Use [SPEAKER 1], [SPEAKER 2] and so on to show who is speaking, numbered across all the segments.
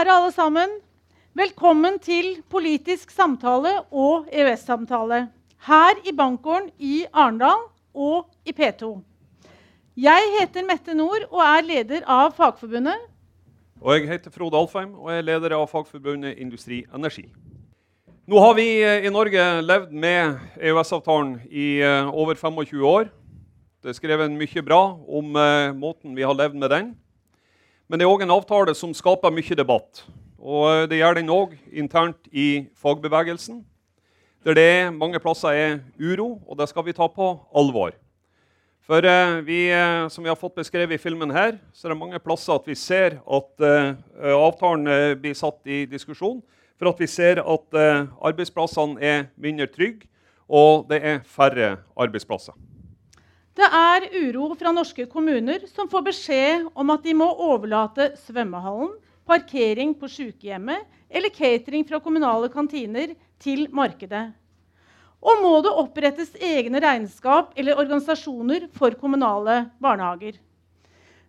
[SPEAKER 1] Kjære alle sammen. Velkommen til politisk samtale og EØS-samtale her i Bankgården i Arendal og i P2. Jeg heter Mette Nord og er leder av Fagforbundet.
[SPEAKER 2] Og jeg heter Frode Alfheim og er leder av Fagforbundet Industri Energi. Nå har vi eh, i Norge levd med EØS-avtalen i eh, over 25 år. Det er skrevet mye bra om uh, måten vi har levd med den. Men det er òg en avtale som skaper mye debatt. Og uh, det gjør den òg internt i fagbevegelsen, der det mange plasser er uro, og det skal vi ta på alvor. For uh, vi, som vi har fått beskrevet i filmen her, så er det mange plasser at vi ser at avtalen blir satt i diskusjon. For at vi ser at arbeidsplassene er mindre trygge, og det er færre arbeidsplasser.
[SPEAKER 1] Det er uro fra norske kommuner som får beskjed om at de må overlate svømmehallen, parkering på sykehjemmet eller catering fra kommunale kantiner til markedet. Og må det opprettes egne regnskap eller organisasjoner for kommunale barnehager.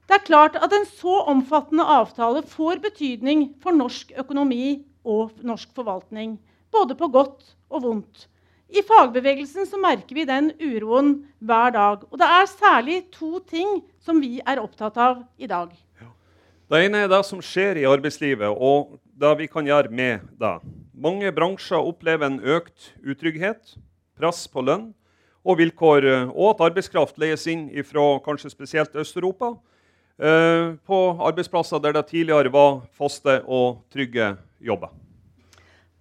[SPEAKER 1] Det er klart at en så omfattende avtale får betydning for norsk økonomi og norsk forvaltning, både på godt og vondt. I fagbevegelsen så merker vi den uroen hver dag. Og det er særlig to ting som vi er opptatt av i dag.
[SPEAKER 2] Det ene er det som skjer i arbeidslivet, og det vi kan gjøre med det. Mange bransjer opplever en økt utrygghet, press på lønn og vilkår, og at arbeidskraft leies inn fra kanskje spesielt Øst-Europa eh, på arbeidsplasser der det tidligere var faste og trygge jobber.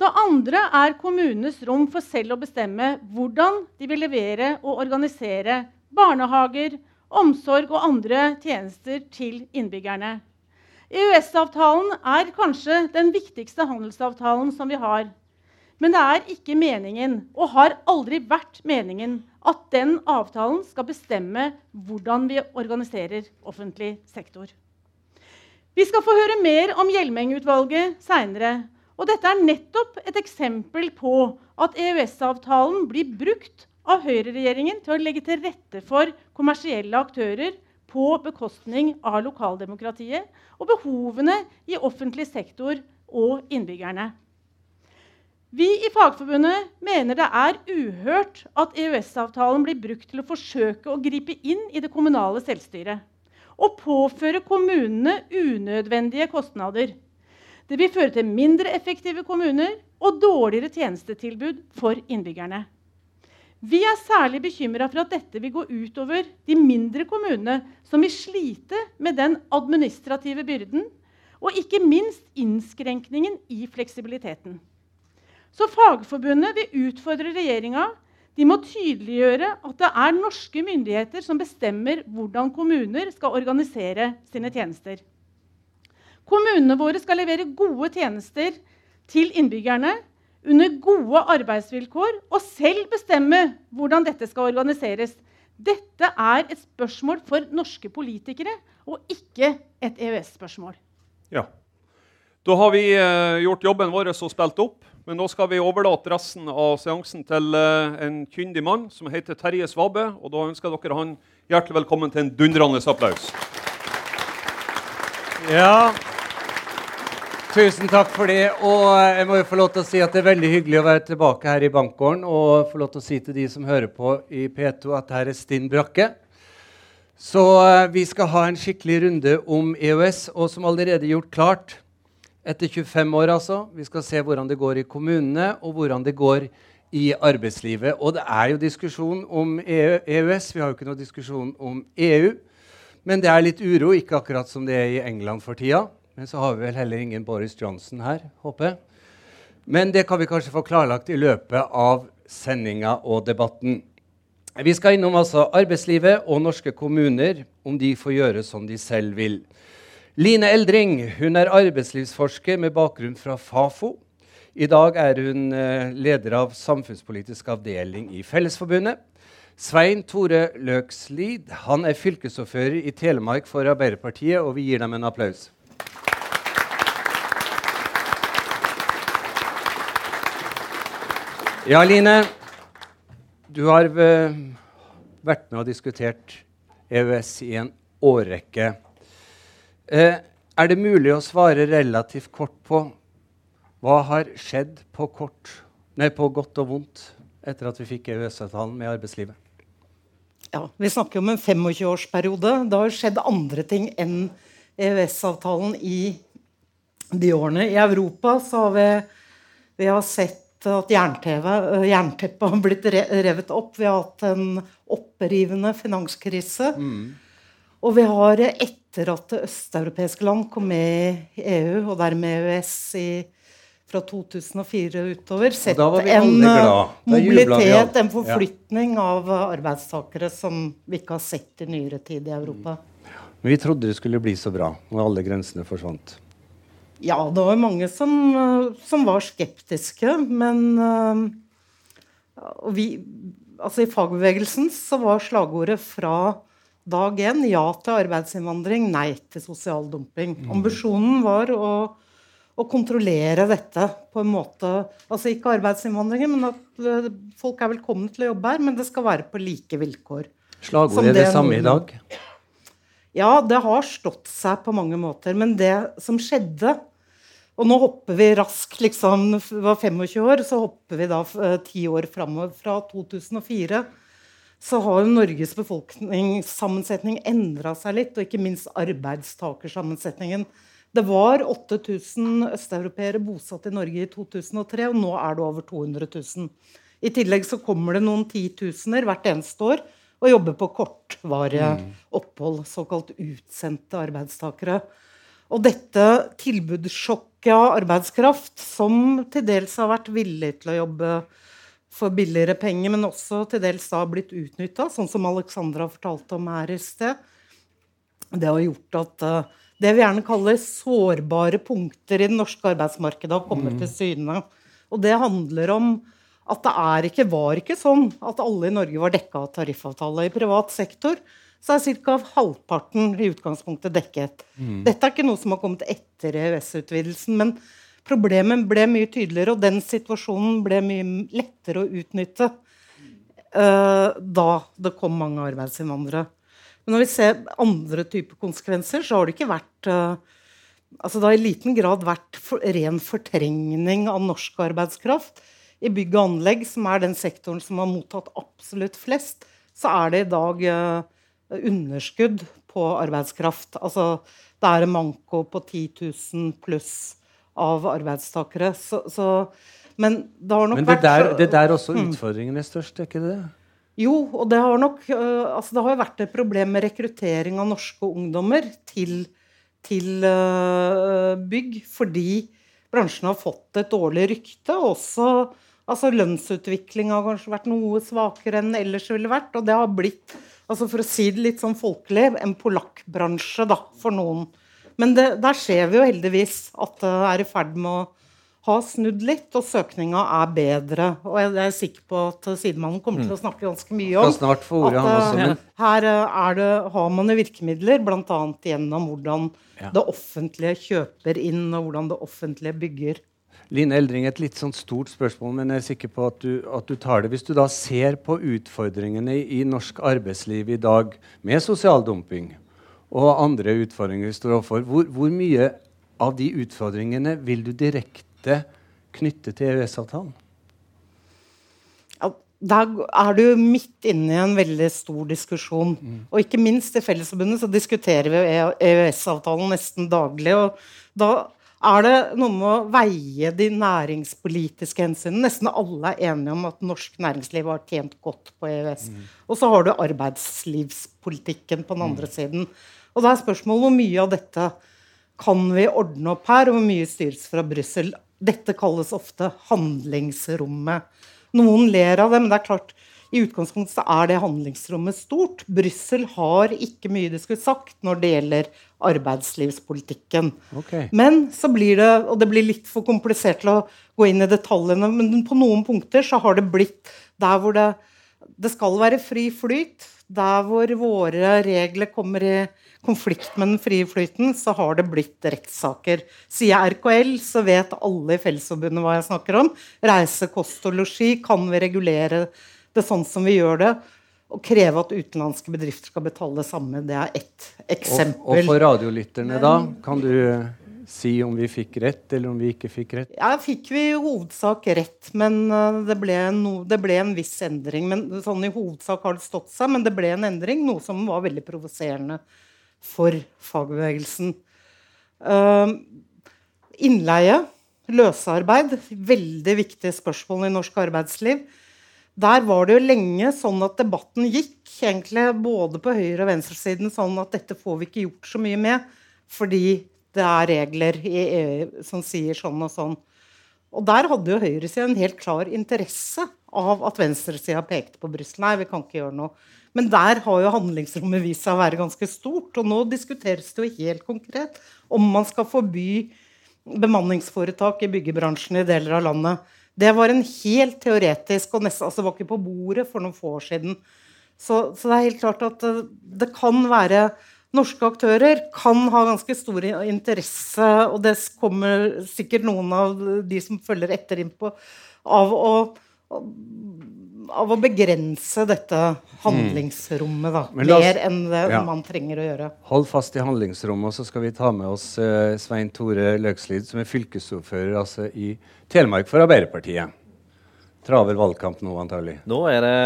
[SPEAKER 1] Det andre er kommunenes rom for selv å bestemme hvordan de vil levere og organisere barnehager, omsorg og andre tjenester til innbyggerne. EØS-avtalen er kanskje den viktigste handelsavtalen som vi har. Men det er ikke meningen, og har aldri vært meningen, at den avtalen skal bestemme hvordan vi organiserer offentlig sektor. Vi skal få høre mer om Hjelmeng-utvalget seinere. Og dette er nettopp et eksempel på at EØS-avtalen blir brukt av høyreregjeringen til å legge til rette for kommersielle aktører på bekostning av lokaldemokratiet og behovene i offentlig sektor og innbyggerne. Vi i Fagforbundet mener det er uhørt at EØS-avtalen blir brukt til å forsøke å gripe inn i det kommunale selvstyret og påføre kommunene unødvendige kostnader. Det vil føre til mindre effektive kommuner og dårligere tjenestetilbud for innbyggerne. Vi er særlig bekymra for at dette vil gå utover de mindre kommunene, som vil slite med den administrative byrden og ikke minst innskrenkningen i fleksibiliteten. Så Fagforbundet vil utfordre regjeringa. De må tydeliggjøre at det er norske myndigheter som bestemmer hvordan kommuner skal organisere sine tjenester. Kommunene våre skal levere gode tjenester til innbyggerne under gode arbeidsvilkår og selv bestemme hvordan dette skal organiseres. Dette er et spørsmål for norske politikere og ikke et EØS-spørsmål.
[SPEAKER 2] Ja. Da har vi eh, gjort jobben vår og spilt opp. Men nå skal vi overlate resten av seansen til eh, en kyndig mann som heter Terje Svabe. Og da ønsker dere han hjertelig velkommen til en dundrende applaus.
[SPEAKER 3] Ja, Tusen takk for det. Og jeg må jo få lov til å si at det er veldig hyggelig å være tilbake her i bankgården og få lov til å si til de som hører på i P2, at her er Stinn Brakke. Så eh, vi skal ha en skikkelig runde om EØS, og som allerede gjort klart etter 25 år, altså. Vi skal se hvordan det går i kommunene, og hvordan det går i arbeidslivet. Og det er jo diskusjon om EØS. E vi har jo ikke noe diskusjon om EU. Men det er litt uro, ikke akkurat som det er i England for tida. Men så har vi vel heller ingen Boris Johnson her, håper jeg. Men det kan vi kanskje få klarlagt i løpet av sendinga og debatten. Vi skal innom altså arbeidslivet og norske kommuner, om de får gjøre som de selv vil. Line Eldring hun er arbeidslivsforsker med bakgrunn fra Fafo. I dag er hun eh, leder av samfunnspolitisk avdeling i Fellesforbundet. Svein Tore Løkslid han er fylkesordfører i Telemark for Arbeiderpartiet, og vi gir dem en applaus. Ja, Line. Du har uh, vært med og diskutert EØS i en årrekke. Uh, Er det mulig å svare relativt kort på hva har skjedd på, kort, nei, på godt og vondt etter at vi fikk EØS-avtalen med arbeidslivet?
[SPEAKER 4] Ja, Vi snakker om en 25-årsperiode. Det har skjedd andre ting enn EØS-avtalen i de årene. I Europa så har vi, vi har sett at øh, jernteppet har blitt revet opp. Vi har hatt en opprivende finanskrise. Mm. Og vi har, etter at østeuropeiske land kom med i EU, og dermed EØS i, fra 2004 utover, sett en øh, mobilitet, en forflytning ja. av arbeidstakere som vi ikke har sett i nyere tid i Europa.
[SPEAKER 3] Men vi trodde det skulle bli så bra når alle grensene forsvant.
[SPEAKER 4] Ja, det var mange som, øh, som var skeptiske. Men uh, vi, altså I fagbevegelsen så var slagordet fra Dag én ja til arbeidsinnvandring, nei til sosial dumping. Mm. Ambisjonen var å, å, kontrollere dette på en måte Altså ikke arbeidsinnvandringen, men at uh, folk er velkomne til å jobbe her, men det skal være på like vilkår.
[SPEAKER 3] Slagordet er det, det samme i dag?
[SPEAKER 4] Ja, det har stått seg på mange måter. Men det som skjedde Og nå hopper vi raskt, liksom, var 25 år, så hopper vi da uh, ti år framover. Fra 2004 så har jo Norges befolkningssammensetning endra seg litt, og ikke minst arbeidstakersammensetningen. Det var 8000 østeuropeere bosatt i Norge i 2003, og nå er det over 200 000. I tillegg så kommer det noen titusener hvert eneste år og jobber på kortvarige mm. opphold, såkalt utsendte arbeidstakere. Og dette tilbudssjokket av arbeidskraft, som til dels har vært villig til å jobbe for billigere penger, men også til dels da blitt utnytta, sånn som Alexandra fortalte om her i sted. Det har gjort at uh, det vi gjerne kaller sårbare punkter i det norske arbeidsmarkedet, har kommet mm. til syne. Og det handler om at det ikke, var ikke sånn at alle i Norge var dekka av tariffavtale. I privat sektor så er ca. halvparten i utgangspunktet dekket. Mm. Dette er ikke noe som har kommet etter EØS-utvidelsen. men Problemet ble mye tydeligere, og den situasjonen ble mye lettere å utnytte uh, da det kom mange arbeidsinnvandrere. Men når vi ser andre typer konsekvenser, så har det ikke vært uh, altså Det har i liten grad vært for, ren fortrengning av norsk arbeidskraft. I bygg og anlegg, som er den sektoren som har mottatt absolutt flest, så er det i dag uh, underskudd på arbeidskraft. Altså det er en manko på 10 000 pluss av arbeidstakere. Så, så, men det har nok
[SPEAKER 3] men det vært der, Det der også mm. utfordringen er størst, er ikke det?
[SPEAKER 4] Jo, og det har nok uh, altså det har jo vært et problem med rekruttering av norske ungdommer til, til uh, bygg fordi bransjen har fått et dårlig rykte. Også altså lønnsutviklinga har kanskje vært noe svakere enn ellers ville vært. Og det har blitt, altså for å si det litt sånn folkelig, en polakkbransje da, for noen. Men det, der ser vi jo heldigvis at det er i ferd med å ha snudd litt, og søkninga er bedre. Og jeg er sikker på at sidemannen kommer til å mm. snakke ganske mye om
[SPEAKER 3] at uh,
[SPEAKER 4] her uh, det, har man virkemidler, bl.a. gjennom hvordan det offentlige kjøper inn, og hvordan det offentlige bygger.
[SPEAKER 3] Line Eldring, et litt sånn stort spørsmål, men jeg er sikker på at du, at du tar det. Hvis du da ser på utfordringene i norsk arbeidsliv i dag med sosial dumping, og andre utfordringer vi står overfor. Hvor, hvor mye av de utfordringene vil du direkte knytte til EØS-avtalen?
[SPEAKER 4] Ja, der er du midt inne i en veldig stor diskusjon. Mm. Og ikke minst i Fellesforbundet så diskuterer vi EØS-avtalen nesten daglig. og da er det noe med å veie de næringspolitiske hensynene. Nesten alle er enige om at norsk næringsliv har tjent godt på EØS. Mm. Og så har du arbeidslivspolitikken på den andre mm. siden. Og da er spørsmålet hvor mye av dette kan vi ordne opp her, og hvor mye styres fra Brussel. Dette kalles ofte handlingsrommet. Noen ler av det, men det er klart, i utgangspunktet så er det handlingsrommet stort. Brussel har ikke mye de skulle sagt når det gjelder arbeidslivspolitikken. Okay. Men så blir det, og det blir litt for komplisert til å gå inn i detaljene, men på noen punkter så har det blitt der hvor det, det skal være fri flyt. Der hvor våre regler kommer i konflikt med den frie flyten, så har det blitt rettssaker. Sier jeg RKL, så vet alle i Fellesforbundet hva jeg snakker om. Reise, kost og losji. Kan vi regulere det sånn som vi gjør det? å kreve at utenlandske bedrifter skal betale det samme. Det er ett eksempel.
[SPEAKER 3] Og, og for radiolytterne, da? Kan du si om vi fikk rett, eller om vi ikke fikk rett?
[SPEAKER 4] Ja, fikk vi i hovedsak rett, men uh, det ble, no, det ble, en viss endring. Men sånn I hovedsak har det stått seg, men det ble en endring, noe som var veldig provoserende for fagbevegelsen. Uh, innleie, løsarbeid, veldig viktige spørsmål i norsk arbeidsliv der var det jo lenge sånn at debatten gikk, egentlig både på høyre- og venstresiden, sånn at dette får vi ikke gjort så mye med, fordi det er regler i EU som sier sånn og sånn. Og der hadde jo høyresida en helt klar interesse av at venstresida pekte på Brussel. Nei, vi kan ikke gjøre noe. Men der har jo handlingsrommet vist seg å være ganske stort. Og nå diskuteres det jo helt konkret om man skal forby bemanningsforetak i byggebransjen i deler av landet. Det var en helt teoretisk og nesten, altså var ikke på bordet for noen få år siden. Så, så, det er helt klart at det, det, kan være Norske aktører kan ha ganske stor interesse, og det kommer sikkert noen av de som følger etter inn på, av å av å begrense dette handlingsrommet da, mm. mer enn det ja. man trenger å gjøre.
[SPEAKER 3] Hold fast i handlingsrommet, og så skal vi ta med oss uh, Svein Tore Løkslid, som er fylkesordfører altså, i Telemark for Arbeiderpartiet. Travel valgkamp nå, antagelig.
[SPEAKER 5] Nå er det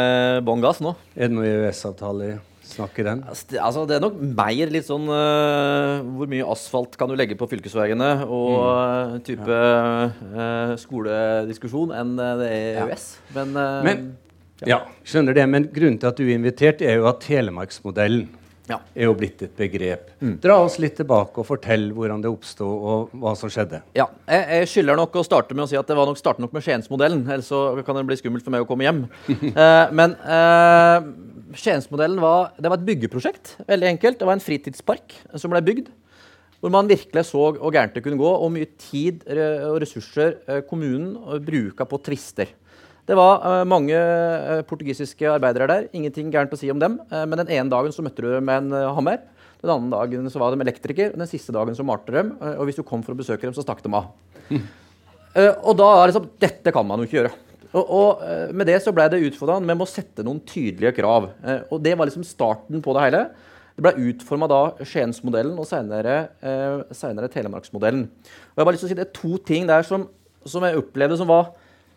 [SPEAKER 5] bånn gass. nå.
[SPEAKER 3] Er det noe EØS-avtale? Snakk i den?
[SPEAKER 5] Altså, det er nok mer litt sånn uh, Hvor mye asfalt kan du legge på fylkesveiene? Og mm. type uh, skolediskusjon enn det er EØS. Ja. Men, uh,
[SPEAKER 3] Men ja. skjønner det. Men grunnen til at du er invitert, er jo at telemarksmodellen ja. er jo blitt et begrep. Mm. Dra oss litt tilbake og fortell hvordan det oppsto, og hva som skjedde.
[SPEAKER 5] Ja, jeg, jeg, skylder nok å starte med å si at det var nok starte nok med Skiensmodellen. Ellers så kan det bli skummelt for meg å komme hjem. eh, men eh, Skiensmodellen var, det var et byggeprosjekt. Veldig enkelt. Det var en fritidspark som ble bygd. Hvor man virkelig så hvor gærent det kunne gå, og mye tid og ressurser uh, kommunen bruka på tvister. Det var uh, mange uh, portugisiske arbeidere der. Ingenting gærent å si om dem. Uh, men den ene dagen så møtte du dem med en hammer. Den andre dagen så var de elektriker. Og den siste dagen så malte dem. og hvis du kom for å besøke dem, så stakk de av. Mm. og da er liksom Dette kan man jo ikke gjøre. Og, og med det så ble det utfordra med å sette noen tydelige krav. og det var liksom starten på det hele. Det ble utforma da Skiensmodellen og senere, Telemarksmodellen. Og jeg har bare lyst til å si Det er to ting der som, som jeg opplevde som var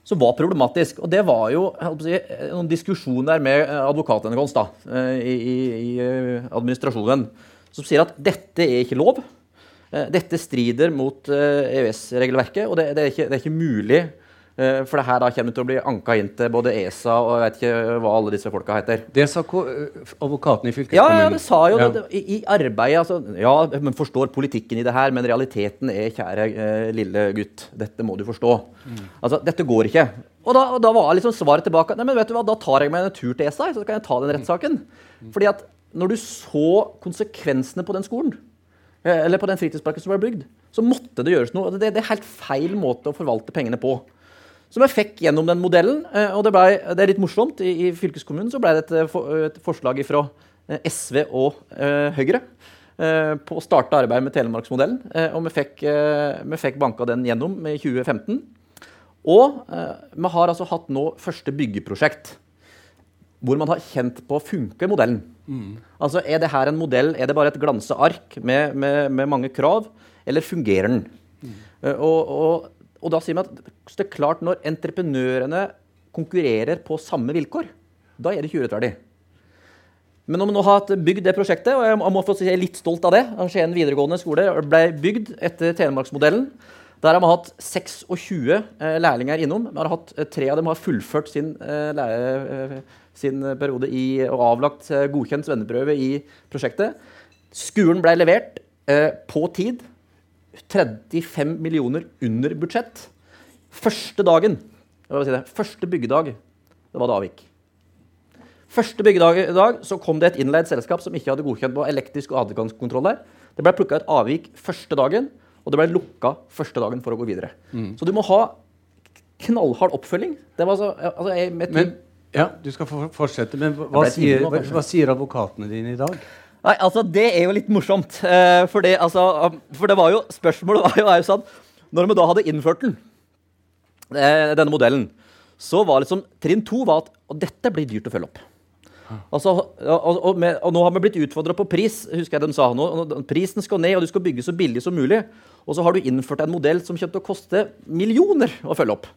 [SPEAKER 5] som var problematisk. Og det var jo si, noen diskusjoner med advokatene advokaten hans da, eh, i, i, i, eh, administrasjonen, som sier at dette er ikke lov. Dette strider mot EØS-regelverket, og det, det, er ikke, det, er ikke, mulig Eh, for det her da kommer til å bli anka inn til både ESA og jeg vet ikke hva alle disse folka heter.
[SPEAKER 3] Det sa advokaten i fylkeskommunen?
[SPEAKER 5] Ja, ja, det sa jo ja. det, i, i, arbeidet. Altså, ja, man forstår politikken i det her, men realiteten er, kjære eh, lille gutt, dette må du forstå. Mm. Altså, dette går ikke. Og da, og da var liksom svaret tilbake nei, men vet du hva, da tar jeg meg en tur til ESA, så kan jeg ta den rettssaken. Mm. Fordi at når du så konsekvensene på den skolen, eh, eller på den fritidsparken som ble bygd, så måtte det gjøres noe. Det, det er helt feil måte å forvalte pengene på som jeg fikk gjennom den modellen. Eh, og det, ble, det er litt morsomt. I, I, fylkeskommunen så ble det et, eh, et forslag fra eh, SV og uh, Høyre uh, på å starte arbeidet med Telemarksmodellen. Uh, og vi fikk, vi fikk banka den gjennom i 2015. Og vi har altså hatt nå første byggeprosjekt hvor man har kjent på funker modellen. Mm. Altså, Er det her en modell, er det bare et glanseark med, med, med mange krav, eller fungerer den? Mm. og, og og da sier vi at det er klart når entreprenørene konkurrerer på samme vilkår, da er det ikke urettferdig. Men når vi nå har bygd det prosjektet, og jeg må få si jeg er litt stolt av det Skien videregående skole ble bygd etter Telemarksmodellen. Der har vi hatt 26 eh, lærlinger innom. Vi har hatt eh, Tre av dem har fullført sin, eh, sin periode i, og avlagt godkjent svenneprøve i prosjektet. Skolen ble levert på tid 35 millioner under budsjett. Første dagen, si det, første byggedag, det var det avvik. Første byggedag i dag så kom det et innleid selskap som ikke hadde godkjent på elektrisk og adgangskontroll der. Det ble plukka et avvik første dagen, og det ble lukka første dagen for å gå videre. Mm. Så du må ha knallhard oppfølging. Det var så, altså, jeg,
[SPEAKER 3] men, ja, du skal fortsette, men hva, sier, hva, hva sier advokatene dine i dag?
[SPEAKER 5] Nei, altså Det er jo litt morsomt. Eh, for, det, altså, for, det, var jo spørsmålet var jo, er jo sånn Når vi da hadde innført den, eh, denne modellen, så var liksom trinn to var at Og dette blir dyrt å følge opp. Altså, og, og, med, og, nå har vi blitt utfordra på pris. husker jeg de sa nå, Prisen skal ned, og du skal bygge så billig som mulig. Og så har du innført en modell som kommer til å koste millioner å følge opp.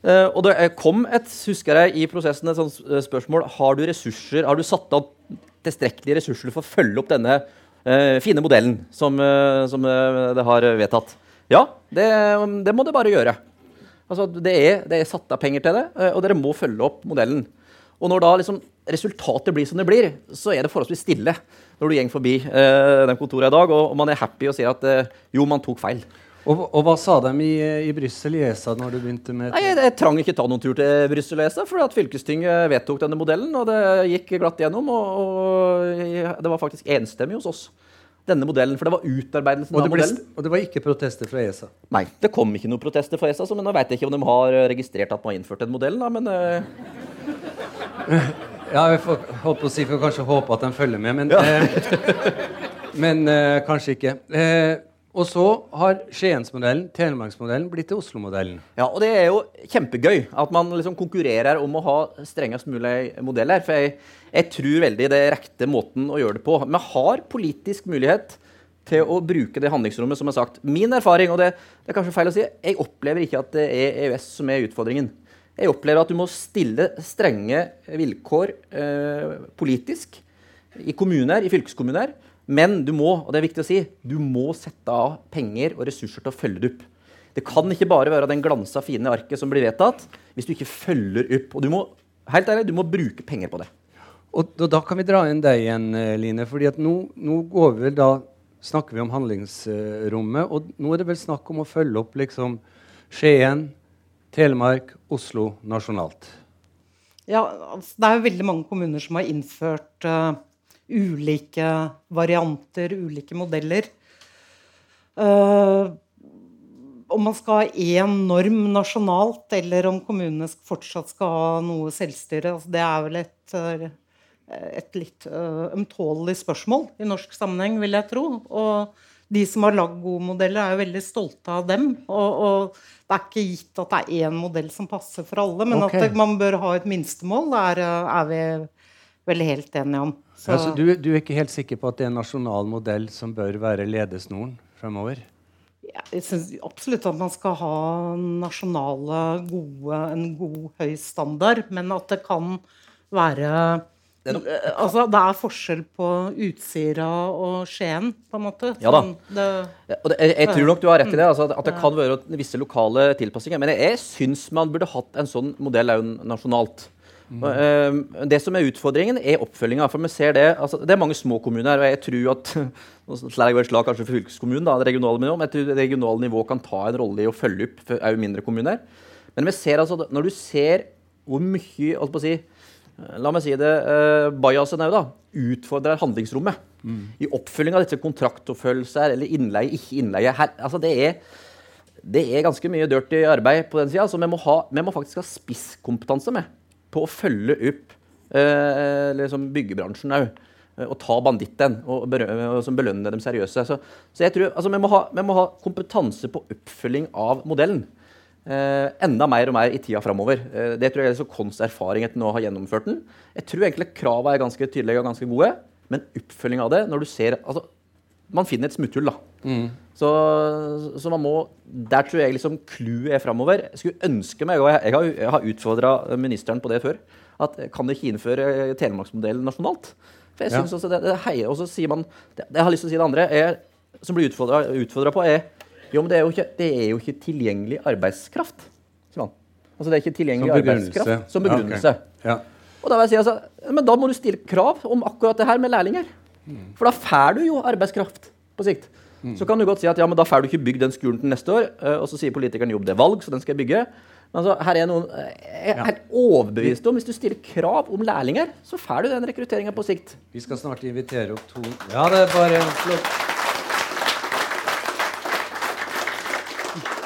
[SPEAKER 5] Uh, og det kom et husker jeg, i prosessen et sånt eh, spørsmål har du ressurser, har du satt av tilstrekkelige ressurser for å følge opp denne uh, fine modellen som, uh, som det har vedtatt. Ja, det, det, må det bare gjøre. Altså, det, er, det, er, satt av penger til det, og dere må følge opp modellen. Og når da liksom resultatet blir som det blir, så er det forholdsvis stille når du går forbi eh, den kontoret i dag, og, og, man er happy og sier at eh, jo, man tok feil.
[SPEAKER 3] Og, og, hva sa de i, i Brussel i ESA når du begynte med
[SPEAKER 5] Nei, jeg, jeg, trang ikke ta noen tur til Brussel og ESA, for at fylkestinget vedtok denne modellen, og det gikk glatt gjennom. Og, og det var faktisk enstemmig hos oss denne modellen, for det var utarbeidelsen av modellen.
[SPEAKER 3] Og det var ikke protester fra ESA?
[SPEAKER 5] Nei, det kom ikke noen protester fra ESA. men nå vet jeg ikke om de har registrert at man har innført den modellen, da, men uh...
[SPEAKER 3] Ja, vi får, holdt på å si, får kanskje håpe at de følger med, men, ja. eh, men eh, kanskje ikke. Eh, og så har Skiensmodellen, Telemarksmodellen, blitt til Oslo-modellen.
[SPEAKER 5] Ja, og det er jo kjempegøy at man liksom konkurrerer om å ha strengest mulig modeller. For jeg, jeg tror veldig det er rette måten å gjøre det på. Vi har politisk mulighet til å bruke det handlingsrommet, som er sagt. Min erfaring, og det, det er kanskje feil å si, jeg opplever ikke at det er EØS som er utfordringen. Jeg opplever at du må stille strenge vilkår eh, politisk i kommuner, i fylkeskommuner. Men du må, og det er viktig å si, du må sette av penger og ressurser til å følge det opp. Det kan ikke bare være den glansa, fine arket som blir vedtatt, hvis du ikke følger opp. Og du må, helt ærlig, du må bruke penger på det.
[SPEAKER 3] Og, og da kan vi dra inn deg igjen, eh, Line. fordi nå, nå, går vi da, snakker vi om handlingsrommet. Og nå er det vel snakk om å følge opp liksom Skien, Telemark, Oslo nasjonalt?
[SPEAKER 4] Ja, altså, Det er jo veldig mange kommuner som har innført uh, ulike varianter, ulike modeller. Uh, om man skal ha én norm nasjonalt, eller om kommunene fortsatt skal ha noe selvstyre, altså det er vel et, eh, et litt uh, spørsmål i norsk sammenheng, vil jeg tro. Og de som har lagd gode modeller, er jo veldig stolte av dem. Og, og, det er ikke gitt at det er én modell som passer for alle, men okay. at man bør ha et minstemål, er, er vi veldig helt enige om.
[SPEAKER 3] Så. Ja, så du, du, er ikke helt sikker på at det er en nasjonal modell som bør være ledesnoren fremover?
[SPEAKER 4] Ja, jeg syns absolutt at man skal ha nasjonale, gode, en god, høy standard, men at det kan være eh, altså, det er forskjell på Utsira og Skien, på en måte.
[SPEAKER 5] Ja da. Sånn, det, det, jeg, jeg, tror nok du har rett i det. Altså, at det kan være visse lokale tilpassinger. Men jeg, jeg syns man burde hatt en sånn modell òg nasjonalt. Uh, det som er utfordringen, er oppfølginga. For vi ser det, altså, det er mange små kommuner. Og jeg tror at slag kanskje for fylkeskommunen, da, det regionale nivå, men jeg tror det regionale nivå kan ta en rolle i å følge opp òg mindre kommuner. Men vi ser altså, når du ser hvor mye holdt på å si, la meg si det, Eh, bajasen òg, da, utfordrer handlingsrommet. Mm. I oppfølging av disse kontraktoppfølgelser eller innleie, ikke innleie. Her, altså det, er, det er ganske mye dirty arbeid på den sida. Så vi må, ha, vi må, faktisk ha spisskompetanse med på å følge opp eh, liksom byggebransjen òg. Eh, og ta banditten og, og belønne dem seriøse. Så, så jeg tror, altså, vi, må ha, vi må ha kompetanse på oppfølging av modellen. Eh, enda mer og mer i tida framover. Eh, det tror jeg er så Kons erfaring etter nå å ha gjennomført den. Jeg tror egentlig kravene er ganske tydelige og ganske gode, men oppfølging av det når du ser, altså, Man finner et smutthull, da. Mm. Så, så, man må Der tror jeg liksom clouet er framover. Jeg skulle ønske meg, og jeg, jeg har, jeg har utfordra ministeren på det før, at kan du ikke innføre telemarksmodellen nasjonalt? For jeg synes ja. også det, det heier, Og så sier man det, Jeg har lyst til å si det andre, er, som blir utfordra på, er jo, men det er jo ikke, det er jo ikke tilgjengelig arbeidskraft. Altså, det er ikke tilgjengelig som arbeidskraft som begrunnelse. Ja, okay. ja. Og da vil jeg si altså, Men da må du stille krav om akkurat det her med lærlinger. Mm. For da får du jo arbeidskraft på sikt. Mm. Så kan du godt si at ja, men da får du ikke bygd den skolen til neste år. Eh, og så sier politikeren jo det er valg, så den skal jeg bygge. Men altså, her er noen, jeg er helt overbevist om hvis du stiller krav om lærlinger, så får du den rekrutteringa på sikt.
[SPEAKER 3] Vi skal snart invitere opp to Ja, det er bare flott.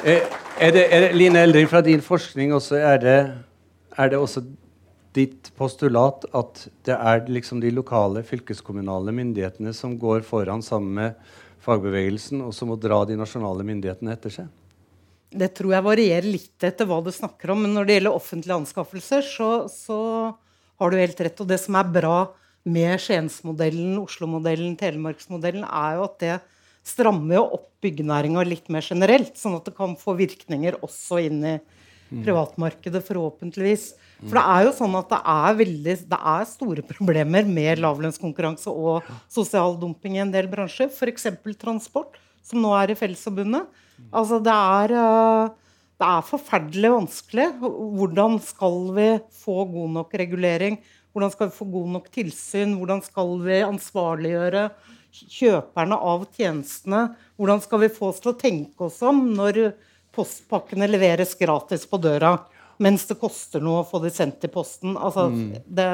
[SPEAKER 3] Eh, er det, er det, Line Eldring, fra din forskning også, er det, er det også ditt postulat at det er liksom de lokale, fylkeskommunale myndighetene som går foran sammen med fagbevegelsen, og som må dra de nasjonale myndighetene etter seg?
[SPEAKER 4] Det tror jeg varierer litt etter hva du snakker om. Men når det gjelder offentlige anskaffelser, så, så har du helt rett. Og det som er bra med Skiensmodellen, Oslo-modellen, Telemarksmodellen, er jo at det strammer opp byggenæringa litt mer generelt. Sånn at det kan få virkninger også inn i privatmarkedet, forhåpentligvis. For det er jo sånn at det er, veldig, det er store problemer med lavlønnskonkurranse og sosial dumping i en del bransjer. F.eks. transport, som nå er i Fellesforbundet. Altså det er, eh, det er forferdelig vanskelig. Hvordan skal vi få god nok regulering? Hvordan skal vi få god nok tilsyn? Hvordan skal vi ansvarliggjøre kjøperne av tjenestene? Hvordan skal vi få oss til å tenke oss om når postpakkene leveres gratis på døra? mens det koster noe å få de sendt til posten. Altså, mm. det,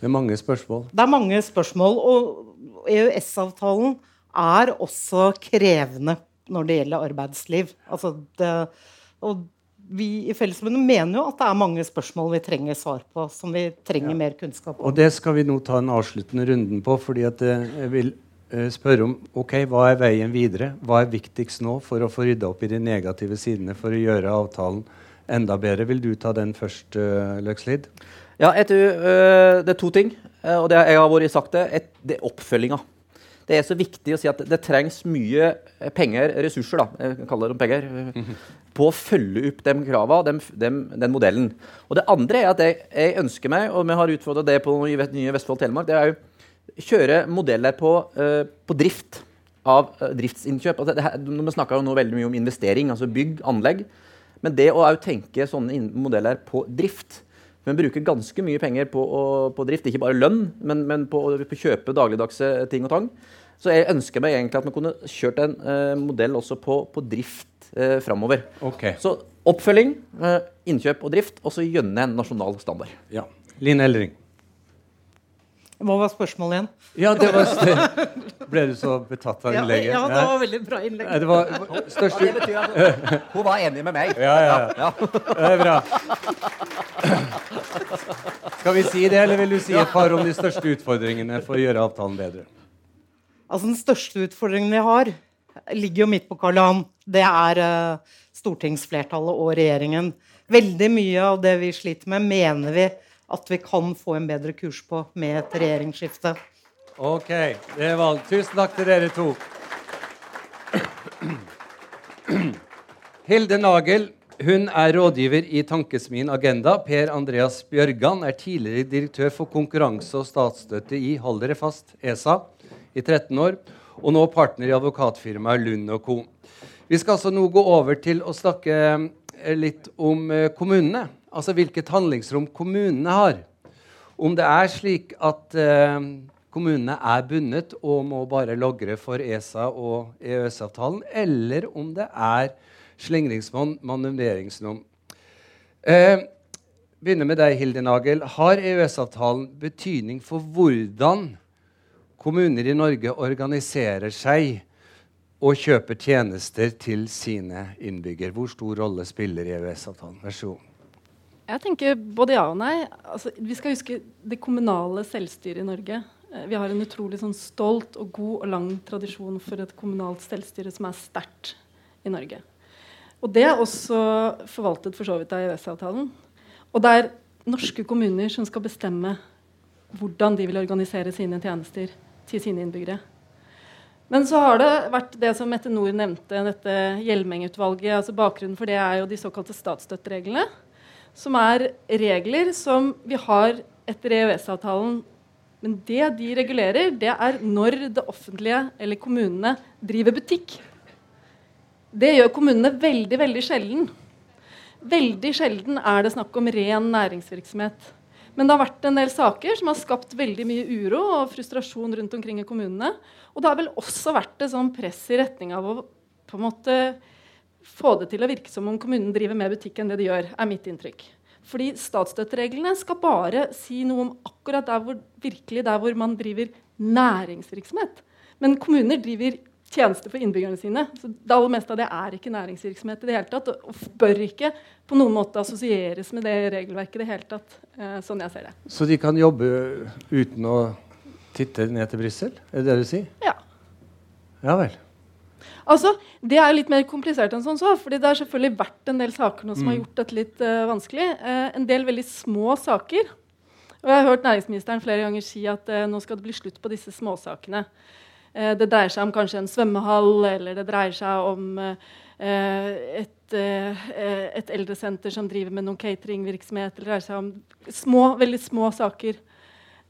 [SPEAKER 3] det, er mange spørsmål.
[SPEAKER 4] Det er mange spørsmål. Og EØS-avtalen er også krevende når det gjelder arbeidsliv. Altså det, og vi i Fellesforbundet mener jo at det er mange spørsmål vi trenger svar på. som vi trenger ja. mer kunnskap om.
[SPEAKER 3] Og Det skal vi nå ta en avsluttende runden på. fordi at jeg vil eh, spørre om ok, hva er veien videre. Hva er viktigst nå for å få rydda opp i de negative sidene for å gjøre avtalen enda bedre. Vil du ta den først, uh, Løkslid?
[SPEAKER 5] Ja, etter, uh, det er to ting. Og det, jeg har vært sagt det. Et, det er oppfølginga. Det er så viktig å si at det trengs mye penger, ressurser, da, jeg kaller det penger, på å følge opp de krava, den, den, den, modellen. Og det andre er at jeg, jeg ønsker meg, og vi har utfordra det på nye Vestfold Telemark, det er å kjøre modeller på, på drift av driftsinnkjøp. Altså, det her, vi snakker jo nå veldig mye om investering, altså bygg, anlegg. Men det å tenke sånne modeller på drift Vi bruker ganske mye penger på, på drift, ikke bare lønn, men, men på å kjøpe dagligdagse ting og tang. Så jeg ønsker meg egentlig at vi kunne kjørt en eh, modell også på, på drift eh, framover.
[SPEAKER 3] Okay.
[SPEAKER 5] Så oppfølging, eh, innkjøp og drift, og så gjennom en nasjonal standard.
[SPEAKER 3] Ja. Line Eldring.
[SPEAKER 4] Hva var spørsmålet igjen?
[SPEAKER 3] Ja, det var Ble du så betatt av innlegget?
[SPEAKER 4] Ja, det var veldig bra innlegg.
[SPEAKER 3] Det var største...
[SPEAKER 5] ja, det betyr at hun var enig med meg.
[SPEAKER 3] Ja, ja. ja. Det er bra. Skal vi si det, eller vil du si et par om de største utfordringene for å gjøre avtalen bedre?
[SPEAKER 4] Altså, Den største utfordringen vi har, ligger jo midt på Karl Johan. Det er uh, stortingsflertallet og regjeringen. Veldig mye av det vi sliter med, mener vi at vi kan få en bedre kurs på med et regjeringsskifte.
[SPEAKER 3] Ok, det er valgt. Tusen takk til dere to. Hilde Nagel hun er rådgiver i Tankesmien Agenda. Per Andreas Bjørgan er tidligere direktør for konkurranse og statsstøtte i hold dere fast, ESA i 13 år, og nå partner i advokatfirmaet Lund Co. Vi skal altså nå gå over til å snakke eh, litt om eh, kommunene altså hvilket handlingsrom kommunene har. Om det er slik at eh, kommunene er bundet og må bare logre for ESA og EØS-avtalen, eller om det er slingringsmonn, manøvreringsrom. Eh, begynner med deg, Hilde Nagel. Har EØS-avtalen betydning for hvordan kommuner i Norge organiserer seg og kjøper tjenester til sine innbyggere? Hvor stor rolle spiller EØS-avtalen? Vær så god.
[SPEAKER 6] Jeg tenker både ja og nei. Altså, vi skal huske det kommunale selvstyret i Norge. Eh, vi har en utrolig sånn, stolt og god og lang tradisjon for et kommunalt selvstyre som er sterkt i Norge. Og det er også forvaltet for så vidt av EØS-avtalen. Og det er norske kommuner som skal bestemme hvordan de vil organisere sine tjenester til sine innbyggere. Men så har det vært det som Mette Nord nevnte, dette Hjelmeng-utvalget. altså Bakgrunnen for det er jo de såkalte statsstøttereglene som er regler som vi har etter EØS-avtalen. Men det de regulerer, det er når det offentlige eller kommunene driver butikk. Det gjør kommunene veldig, veldig sjelden. Veldig sjelden er det snakk om ren næringsvirksomhet. Men det har vært en del saker som har skapt veldig mye uro og frustrasjon rundt omkring i kommunene. Og det har vel også vært et sånn press i retning av å på en måte få det til å virke som om kommunen driver mer butikk enn det de gjør, er mitt inntrykk. Fordi statsstøttereglene skal bare si noe om akkurat der hvor, virkelig der hvor man driver næringsvirksomhet. Men kommuner driver tjenester for innbyggerne sine. Så det aller meste av det er ikke næringsvirksomhet i det hele tatt. Og bør ikke på noen måte assosieres med det regelverket i det hele tatt. Eh, sånn jeg ser det.
[SPEAKER 3] Så de kan jobbe uten å titte ned til Brussel? Er det det du sier?
[SPEAKER 6] Ja.
[SPEAKER 3] Ja vel.
[SPEAKER 6] Altså, Det er litt mer komplisert enn sånn. så, fordi Det har selvfølgelig vært en del saker nå som mm. har gjort dette litt uh, vanskelig. Uh, en del veldig små saker Og jeg har hørt næringsministeren flere ganger si at uh, nå skal det bli slutt på disse småsakene. Det dreier seg om kanskje en svømmehall, eller det dreier seg om et, et eldresenter som driver med noen cateringvirksomhet. Det dreier seg om små, veldig små saker.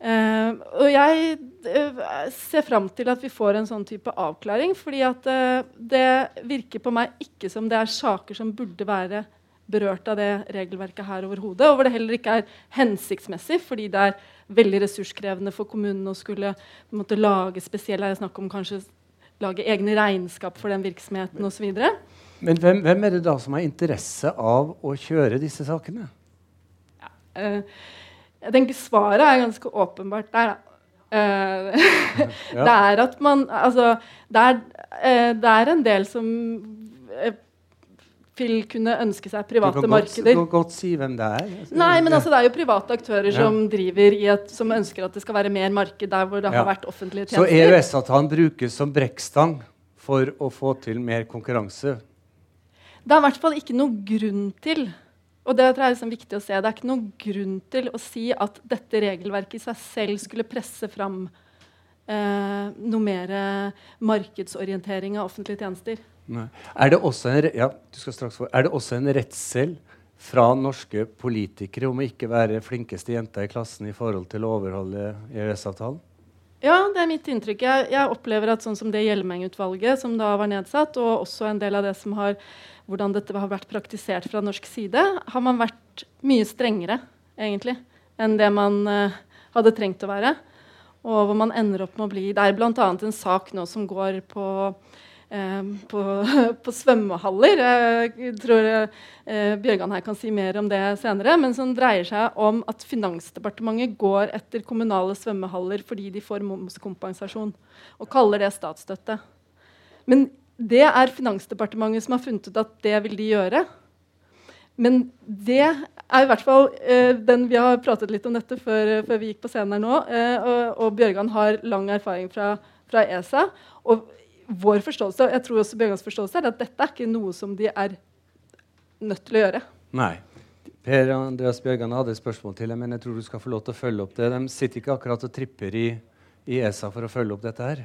[SPEAKER 6] Uh, og jeg uh, ser fram til at vi får en sånn type avklaring. fordi at uh, det virker på meg ikke som det er saker som burde være berørt av det regelverket her overhodet. Og hvor det heller ikke er hensiktsmessig, fordi det er veldig ressurskrevende for kommunene å skulle måte, lage spesielle er det snakk om kanskje lage egne regnskap for den virksomheten osv.
[SPEAKER 3] Men hvem, hvem, er det da som har interesse av å kjøre disse sakene?
[SPEAKER 6] Ja, jeg tenker Svaret er ganske åpenbart der. Uh, ja. det er at man Altså, det er, uh, det er en del som uh, vil kunne ønske seg private markeder.
[SPEAKER 3] Du kan godt si hvem det er.
[SPEAKER 6] Altså, Nei, men altså, det er jo private aktører ja. som driver i et, som ønsker at det skal være mer marked der hvor det ja. har vært offentlige tjenester.
[SPEAKER 3] Så EØS-avtalen brukes som brekkstang for å få til mer konkurranse?
[SPEAKER 6] Det er i hvert fall ikke noe grunn til og det er liksom viktig å se. Det er ikke noen grunn til å si at dette regelverket i seg selv skulle presse fram eh, noe mer markedsorientering av offentlige tjenester.
[SPEAKER 3] Nei. Er, det også en, ja, er det også en redsel fra norske politikere om å ikke være flinkeste jenta i klassen i forhold til å overholde EØS-avtalen?
[SPEAKER 6] Ja, det er mitt inntrykk. Jeg, jeg, opplever at sånn som det Hjelmeng-utvalget som da var nedsatt, og også en del av det som har hvordan dette har vært praktisert fra norsk side, har man vært mye strengere egentlig, enn det man eh, hadde trengt å være. Og hvor man ender opp med å bli Det er bl.a. en sak nå som går på, eh, på, på svømmehaller. Jeg tror eh, Bjørgan her kan si mer om det senere. Men som dreier seg om at Finansdepartementet går etter kommunale svømmehaller fordi de får momskompensasjon, og kaller det statsstøtte. Men det er Finansdepartementet som har funnet ut at det vil de gjøre. Men det er i hvert fall eh, den Vi har pratet litt om dette før, før vi gikk på scenen her nå. Eh, og, og, Bjørgan har lang erfaring fra, fra, ESA. Og vår forståelse jeg tror også Bjørgans forståelse er at dette er ikke noe som de er nødt til å gjøre.
[SPEAKER 3] Nei. Per Andreas Bjørgan hadde et spørsmål til deg, men jeg tror du skal få lov til å følge opp det. De sitter ikke akkurat og tripper i, i ESA for å følge opp dette her.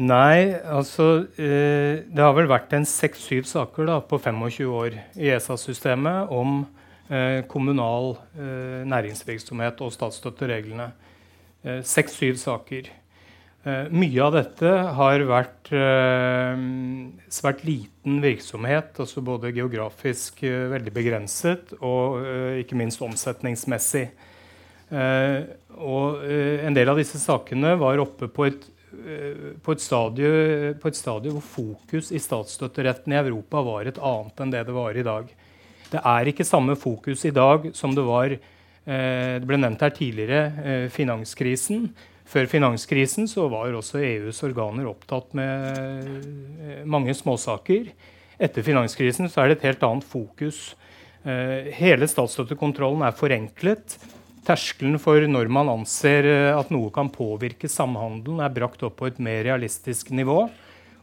[SPEAKER 7] Nei, altså eh, Det har vel vært en seks-syv saker da, på 25 år i ESA-systemet om eh, kommunal eh, næringsvirksomhet og statsstøttereglene. Seks-syv saker. Mye av dette har vært svært liten virksomhet, altså både geografisk veldig begrenset og ikke minst omsetningsmessig. og en del av disse sakene var oppe på et på et, stadie, på et stadie hvor fokus i statsstøtteretten i Europa var et annet enn det det var i dag. Det er ikke samme fokus i dag som det var eh, Det ble nevnt her tidligere eh, finanskrisen. Før finanskrisen så var også EUs organer opptatt med mange småsaker. Etter finanskrisen så er det et helt annet fokus. hele statsstøttekontrollen er forenklet. Terskelen for når man anser eh, at noe kan påvirke samhandelen, er brakt opp på et mer realistisk nivå.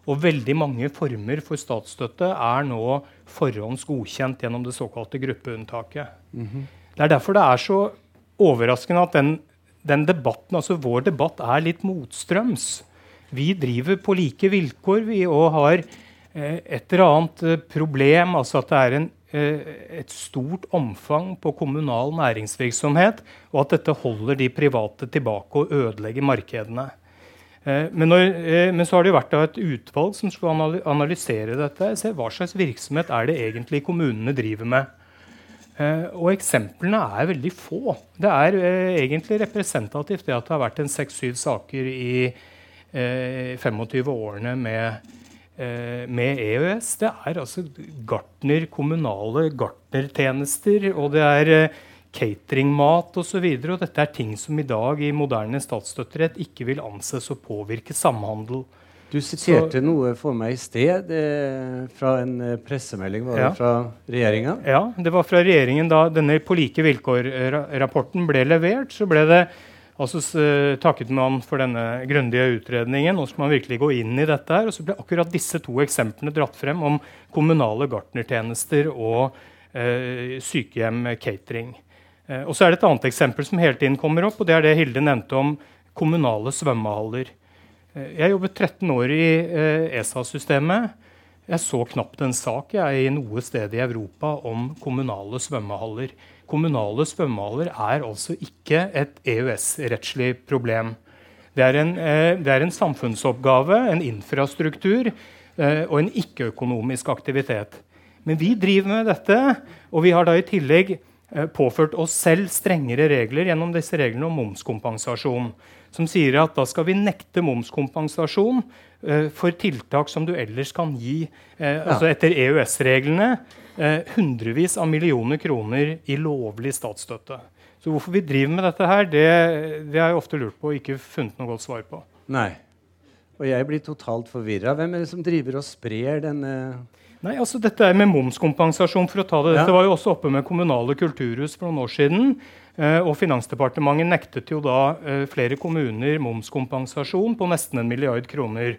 [SPEAKER 7] Og veldig mange former for statsstøtte er nå forhåndsgodkjent gjennom det såkalte gruppeunntaket. Mm -hmm. Det er derfor det er så overraskende at den, den, debatten, altså vår debatt er litt motstrøms. Vi driver på like vilkår vi og har eh, et eller annet eh, problem, altså at det er en et stort omfang på kommunal næringsvirksomhet, og at dette holder de private tilbake og ødelegger markedene. Eh, men, når, eh, men, så har det vært et utvalg som skal analysere dette. Se hva slags virksomhet er det egentlig kommunene driver med. Og eksemplene er veldig få. Det er egentlig representativt det at det har vært en seks-syv saker i 25 årene med Eh, med EØS. Det er altså gartner, kommunale gartnertjenester, og det er eh, cateringmat osv. Dette er ting som i dag i moderne statsstøtterett ikke vil anses å påvirke samhandel.
[SPEAKER 3] Du siterte noe for meg i sted eh, fra en eh, pressemelding. Var ja. det fra regjeringa?
[SPEAKER 7] Ja, det var fra regjeringen. Da denne På like vilkår-rapporten ble levert, så ble det Altså takket man for denne grundige utredningen. Nå skal man virkelig gå inn i dette. her, og så ble akkurat disse to eksemplene dratt frem om kommunale gartnertjenester og eh, sykehjem catering. Eh, og så er det et annet eksempel som hele tiden kommer opp, og det er det Hilde nevnte om kommunale svømmehaller. Eh, jeg jobbet 13 år i eh, ESA-systemet. Jeg så knapt en sak jeg, i noe sted i Europa om kommunale svømmehaller. Kommunale svømmehaller er altså ikke et EØS-rettslig problem. Det er, en, eh, det er, en, samfunnsoppgave, en infrastruktur eh, og en ikke-økonomisk aktivitet. Men vi driver med dette, og vi har da i tillegg eh, påført oss selv strengere regler gjennom disse reglene om momskompensasjon. Som sier at da skal vi nekte momskompensasjon for tiltak som du ellers kan gi altså etter EØS-reglene eh, hundrevis av millioner kroner i lovlig statsstøtte. Så hvorfor vi driver med dette her, det, det har jeg ofte lurt på og ikke funnet noe godt svar på.
[SPEAKER 3] Nei. Og jeg blir totalt forvirra. Hvem er det som driver og sprer denne
[SPEAKER 7] Nei, altså Dette er med momskompensasjon. for å ta det. Dette var jo også oppe med kommunale kulturhus for noen år siden. Eh, og Finansdepartementet nektet jo da eh, flere kommuner momskompensasjon på nesten en milliard kroner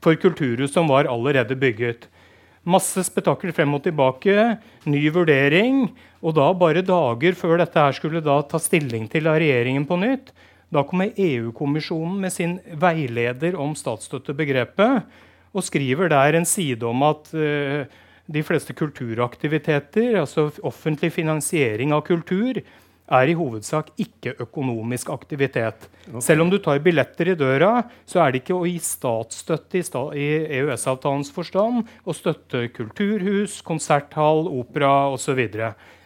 [SPEAKER 7] for kulturhus som var allerede bygget. Masse spetakkel frem og tilbake, ny vurdering. Og da, bare dager før dette her skulle da ta stilling til av regjeringen på nytt, da kommer EU-kommisjonen med sin veileder om statsstøttebegrepet og skriver der en side om at uh, de fleste kulturaktiviteter, altså offentlig finansiering av kultur, er i hovedsak ikke-økonomisk aktivitet. Okay. Selv om du tar billetter i døra, så er det ikke å gi statsstøtte i, sta i EØS-avtalens forstand å støtte kulturhus, konserthall, opera osv.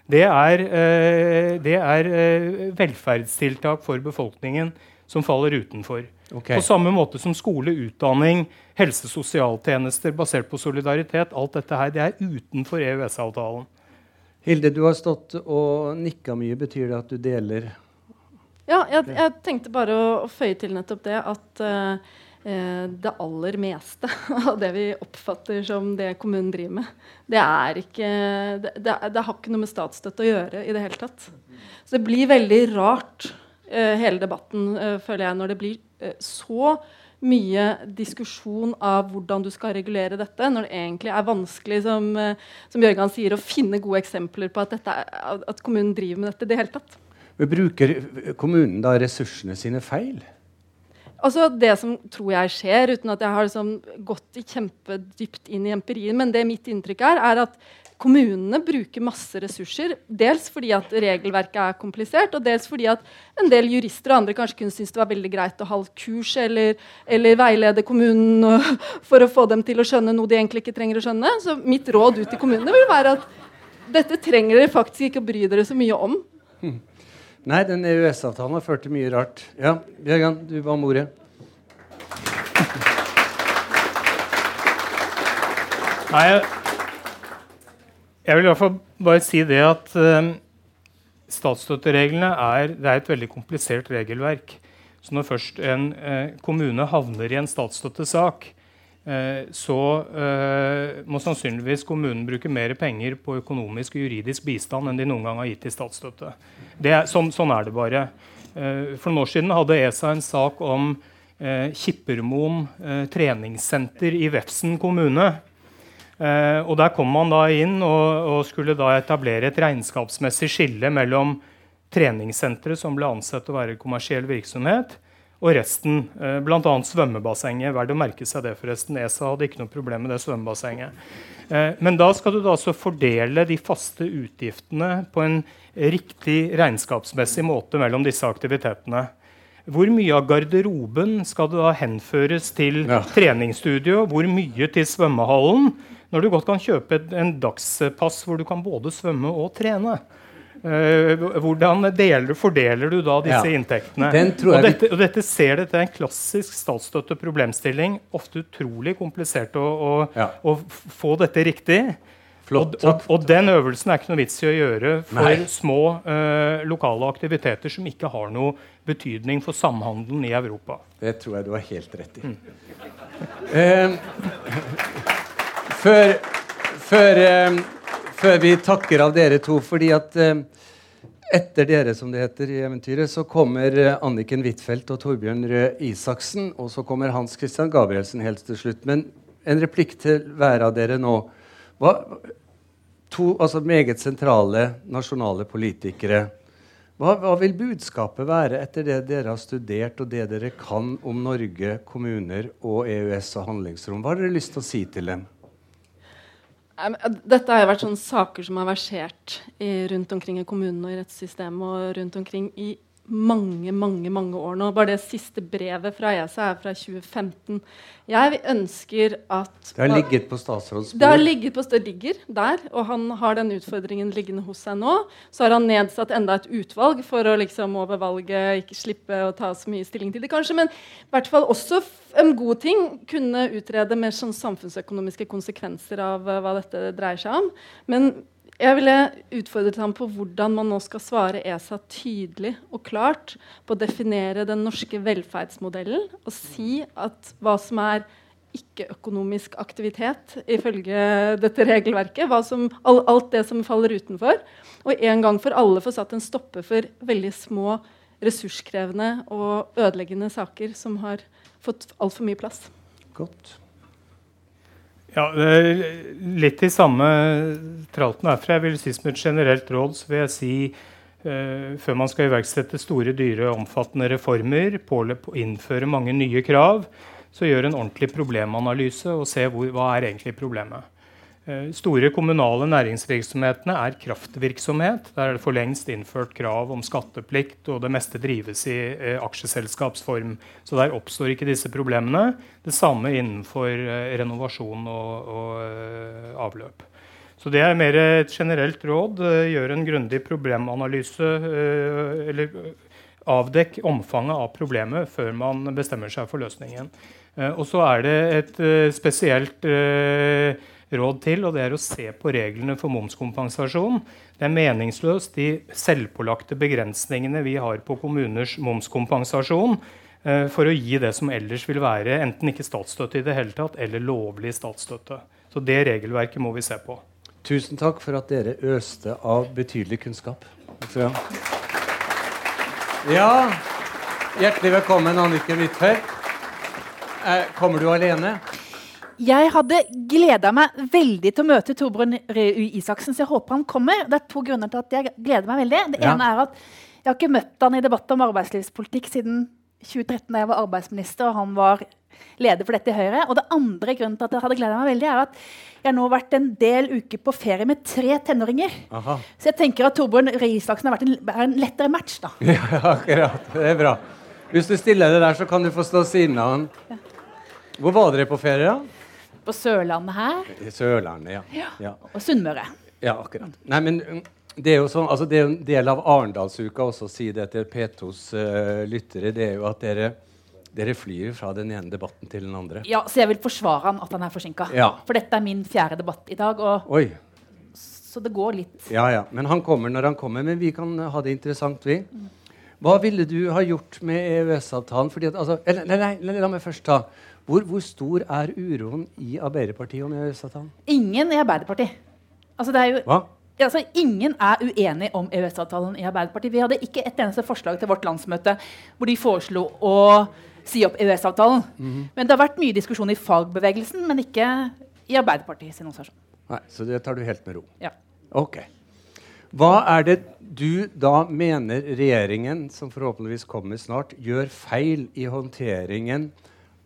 [SPEAKER 7] Det er, eh, det er eh, velferdstiltak for befolkningen som faller utenfor. Okay. På samme måte som skole, utdanning, helse- og sosialtjenester basert på solidaritet. Alt dette her, det er utenfor EØS-avtalen.
[SPEAKER 3] Hilde, du har stått og nikka mye. Betyr det at du deler
[SPEAKER 6] Ja, jeg, jeg tenkte bare å, å, føye til nettopp det at uh, det aller meste av det vi oppfatter som det kommunen driver med, det er ikke det, det, det har ikke noe med statsstøtte å gjøre i det hele tatt. Så det blir veldig rart, uh, hele debatten, uh, føler jeg, når det blir så mye diskusjon av hvordan du skal regulere dette, når det egentlig er vanskelig som, eh, som Jørgen sier, å finne gode eksempler på at, dette, at kommunen driver med dette i det hele tatt.
[SPEAKER 3] Men Bruker kommunen da ressursene sine feil?
[SPEAKER 6] Altså Det som tror jeg skjer, uten at jeg har liksom gått kjempedypt inn i empirien, men det mitt inntrykk er, er at Kommunene bruker masse ressurser, dels fordi at regelverket er komplisert, og dels fordi at en del jurister og andre kanskje kunne synes det var veldig greit å ha kurs eller, eller veilede kommunen for å få dem til å skjønne noe de egentlig ikke trenger å skjønne. Så mitt råd ut til kommunene vil være at dette trenger dere faktisk ikke å bry dere så mye om. Hm.
[SPEAKER 3] Nei, den EØS-avtalen har ført til mye rart. Ja, Bjørgan, du ba om ordet.
[SPEAKER 7] Nei, jeg vil i hvert fall bare si det at uh, statsstøttereglene er, er, et veldig komplisert regelverk. Så når først en uh, kommune havner i en statsstøttesak, uh, så må sannsynligvis kommunen bruke mer penger på økonomisk og juridisk bistand enn de noen gang har gitt i statsstøtte. Er, sånn, sånn, er det bare. for noen år siden hadde ESA en sak om Kippermoen treningssenter i Vefsn kommune. Eh, og Der kom man da inn og, og, skulle da etablere et regnskapsmessig skille mellom treningssenteret, som ble ansett å være kommersiell virksomhet, og resten, eh, bl.a. svømmebassenget. Verdt å merke seg det, forresten. ESA hadde ikke noe problem med det svømmebassenget. Eh, men da skal du da altså fordele de faste utgiftene på en riktig regnskapsmessig måte mellom disse aktivitetene. Hvor mye av garderoben skal det da henføres til ja. treningsstudio? Hvor mye til svømmehallen? Når du godt kan kjøpe en dagspass hvor du kan både svømme og trene. Uh, hvordan deler, fordeler du da disse ja, inntektene? Og dette, og dette, ser dette er en klassisk statsstøtteproblemstilling. Ofte utrolig komplisert å, å, ja. å få dette riktig. Flott, og, og, og, den øvelsen er ikke noe vits i å gjøre for Nei. små uh, lokale aktiviteter som ikke har noe betydning for samhandelen i Europa.
[SPEAKER 3] Det tror jeg du har helt rett i. Mm. Uh, før, før, eh, før, vi takker av dere to, fordi at eh, etter dere, som det heter i eventyret, så kommer eh, Anniken Huitfeldt og Torbjørn Røe Isaksen. Og så kommer Hans Christian Gabrielsen helt til slutt. Men en replikk til hver av dere nå. Hva, to altså meget sentrale nasjonale politikere. Hva, hva, vil budskapet være etter det dere har studert og det dere kan om Norge, kommuner og EØS og handlingsrom? Hva har dere lyst til å si til dem?
[SPEAKER 6] Dette har vært saker som har versert rundt omkring i kommunene og i rettssystemet og rundt omkring i mange mange, mange år nå. Bare det siste brevet fra ESA er fra 2015. Jeg ønsker at
[SPEAKER 3] Det har ligget på statsråds
[SPEAKER 6] Det har ligget på, det ligger der, og han har den utfordringen liggende hos seg nå. Så har han nedsatt enda et utvalg for å liksom over valget ikke slippe å ta så mye stilling til det, kanskje. Men i hvert fall også en god ting kunne utrede mer sånn samfunnsøkonomiske konsekvenser av uh, hva dette dreier seg om. Men jeg ville utfordret ham på hvordan man nå skal svare ESA tydelig og klart på å definere den norske velferdsmodellen og si at hva som er ikke-økonomisk aktivitet ifølge dette regelverket. Som, alt det som faller utenfor. Og en gang for alle få satt en stopper for veldig små, ressurskrevende og ødeleggende saker som har fått altfor mye plass.
[SPEAKER 3] Godt.
[SPEAKER 7] Ja, Litt i samme tralten herfra. Jeg vil si Som et generelt råd så vil jeg si uh, før man skal iverksette store, dyre, omfattende reformer, innføre mange nye krav, så gjør en ordentlig problemanalyse og se hvor, hva er egentlig problemet. Eh, store kommunale næringsvirksomhetene er kraftvirksomhet. Der er det for lengst innført krav om skatteplikt, og det meste drives i eh, aksjeselskapsform. Så der oppstår ikke disse problemene. Det samme innenfor eh, renovasjon og, og eh, avløp. Så det er mer et generelt råd. Eh, gjør en grundig problemanalyse. Eh, eller avdekk omfanget av problemet før man bestemmer seg for løsningen. og så er det et spesielt råd til, og det er å se på reglene for momskompensasjon. Det er meningsløst de selvpålagte begrensningene vi har på kommuners momskompensasjon eh, for å gi det som ellers vil være enten ikke statsstøtte i det hele tatt, eller lovlig statsstøtte. Så det regelverket må vi se på.
[SPEAKER 3] Tusen takk for at dere øste av betydelig kunnskap. Ja, hjertelig velkommen, Annike Huitfeldt. Eh, kommer du alene?
[SPEAKER 8] Jeg hadde gleda meg veldig til å møte Torbjørn Røe Isaksen, så jeg håper han kommer. Det er to grunner til at jeg gleder meg veldig. Det ja. ene er at jeg har ikke møtt han i debatt om arbeidslivspolitikk siden 2013, da jeg var arbeidsminister og han var leder for dette i Høyre. Og det andre grunnen til at jeg hadde gleda meg veldig, er at jeg nå har vært en del uker på ferie med tre tenåringer. Så jeg tenker at Torbjørn Røe Isaksen har vært en, en, lettere match, da.
[SPEAKER 3] Ja, akkurat. Det er bra. Hvis du stiller deg der, så kan du få stå siden av han. Hvor var dere på ferie, da?
[SPEAKER 8] På Sørlandet her.
[SPEAKER 3] Sørlandet, ja.
[SPEAKER 8] ja. ja. Og Sunnmøre.
[SPEAKER 3] Ja, akkurat. Nei, men um, det er jo sånn, altså det er en del av Arendalsuka også å si det til P2s uh, lyttere. Det er jo at dere, dere flyr fra den ene debatten til den andre.
[SPEAKER 8] Ja, så jeg vil forsvare han at han er forsinka.
[SPEAKER 3] Ja.
[SPEAKER 8] For dette er min fjerde debatt i dag.
[SPEAKER 3] Oi.
[SPEAKER 8] Så det går litt.
[SPEAKER 3] Ja, ja. Men han kommer når han kommer. Men vi kan ha det interessant, vi. Hva ville du ha gjort med EØS-avtalen? Altså, nei, nei, nei, la meg først ta hvor, hvor, stor er uroen i Arbeiderpartiet om EØS-avtalen?
[SPEAKER 8] Ingen i Arbeiderpartiet. Altså, jo,
[SPEAKER 3] Hva?
[SPEAKER 8] Altså, ingen er uenig om EØS-avtalen i Arbeiderpartiet. Vi hadde ikke et eneste forslag til vårt landsmøte hvor de foreslo å si opp EØS-avtalen. Mm -hmm. Men det har vært mye diskusjon i fagbevegelsen, men ikke i Arbeiderpartiet. sin organisasjon.
[SPEAKER 3] Nei, Så det tar du helt med ro?
[SPEAKER 8] Ja.
[SPEAKER 3] Ok. Hva er det du da mener regjeringen, som forhåpentligvis kommer snart, gjør feil i håndteringen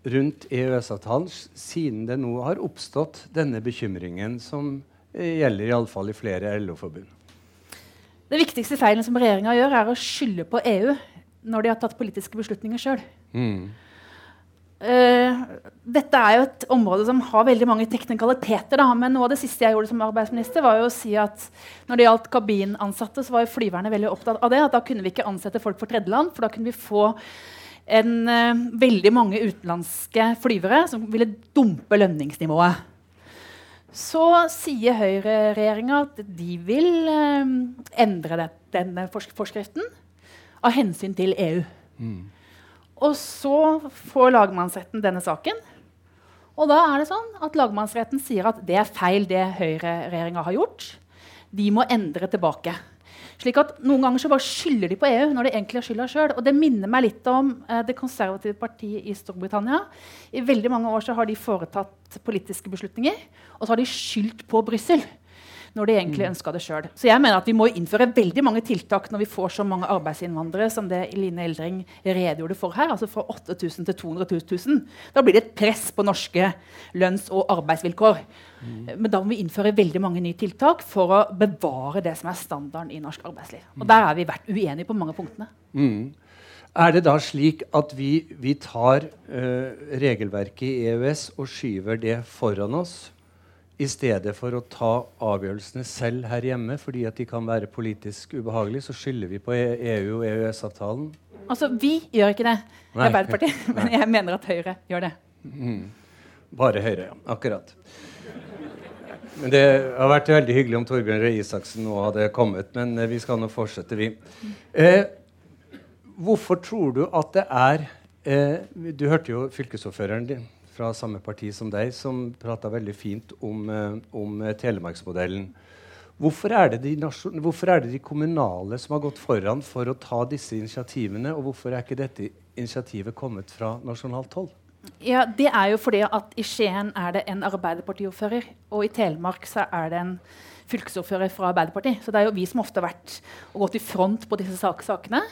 [SPEAKER 3] rundt EØS-avtalen, siden det nå har oppstått denne bekymringen, som gjelder iallfall i flere LO-forbund?
[SPEAKER 8] Det viktigste feilen som regjeringa gjør, er å skylde på EU når de har tatt politiske beslutninger sjøl. Mm. Uh, dette er jo et område som har veldig mange teknikaliteter. Da. Men noe av det siste jeg gjorde som arbeidsminister, var jo å si at når det gjaldt kabinansatte, så var jo flyverne veldig opptatt av det. At da kunne vi ikke ansette folk for tredjeland, for da kunne vi få en, uh, veldig mange utenlandske flyvere som ville dumpe lønningsnivået. Så sier høyreregjeringa at de vil uh, endre det, denne forskriften av hensyn til EU. Mm. Og så får lagmannsretten denne saken. Og da er det sånn at lagmannsretten sier at det er feil, det høyreregjeringa har gjort. De må endre tilbake. Slik at Noen ganger så bare skylder de på EU når de egentlig har skylda sjøl. Det minner meg litt om eh, det konservative partiet i Storbritannia. I veldig mange år så har de foretatt politiske beslutninger, og så har de skyldt på Brussel. Når de egentlig ønska det sjøl. Så jeg mener at vi må innføre veldig mange tiltak når vi får så mange arbeidsinnvandrere som det Line Eldring redegjorde for her. altså Fra 8000 til 200 000. Da blir det et press på norske lønns- og arbeidsvilkår. Men da må vi innføre veldig mange nye tiltak for å bevare det som er standarden i norsk arbeidsliv. Og der har vi vært uenige på mange punktene.
[SPEAKER 3] Mm. Er det da slik at vi, vi tar uh, regelverket i EØS og skyver det foran oss, i stedet for å ta avgjørelsene selv her hjemme fordi at de kan være politisk ubehagelige, så skylder vi på EU og EØS-avtalen?
[SPEAKER 8] Altså, Vi gjør ikke det i Arbeiderpartiet, men jeg mener at Høyre gjør det.
[SPEAKER 3] Mm. Bare Høyre, ja. Akkurat. Men Det har vært veldig hyggelig om Torbjørn Røe Isaksen nå hadde kommet, men eh, vi skal nå fortsette, vi. Eh, hvorfor tror du at det er eh, Du hørte jo fylkesordføreren din fra samme parti som deg, som prata veldig fint om, eh, om eh, telemarksmodellen. Hvorfor er, de hvorfor er, det de kommunale som har gått foran for å ta disse initiativene, og hvorfor er ikke dette initiativet kommet fra nasjonalt hold?
[SPEAKER 8] Ja, Det er jo fordi at i Skien er det en Arbeiderpartiordfører, og i Telemark så er det en fylkesordfører fra Arbeiderpartiet. Så det er jo vi som ofte har vært og gått i front på disse sak sakene.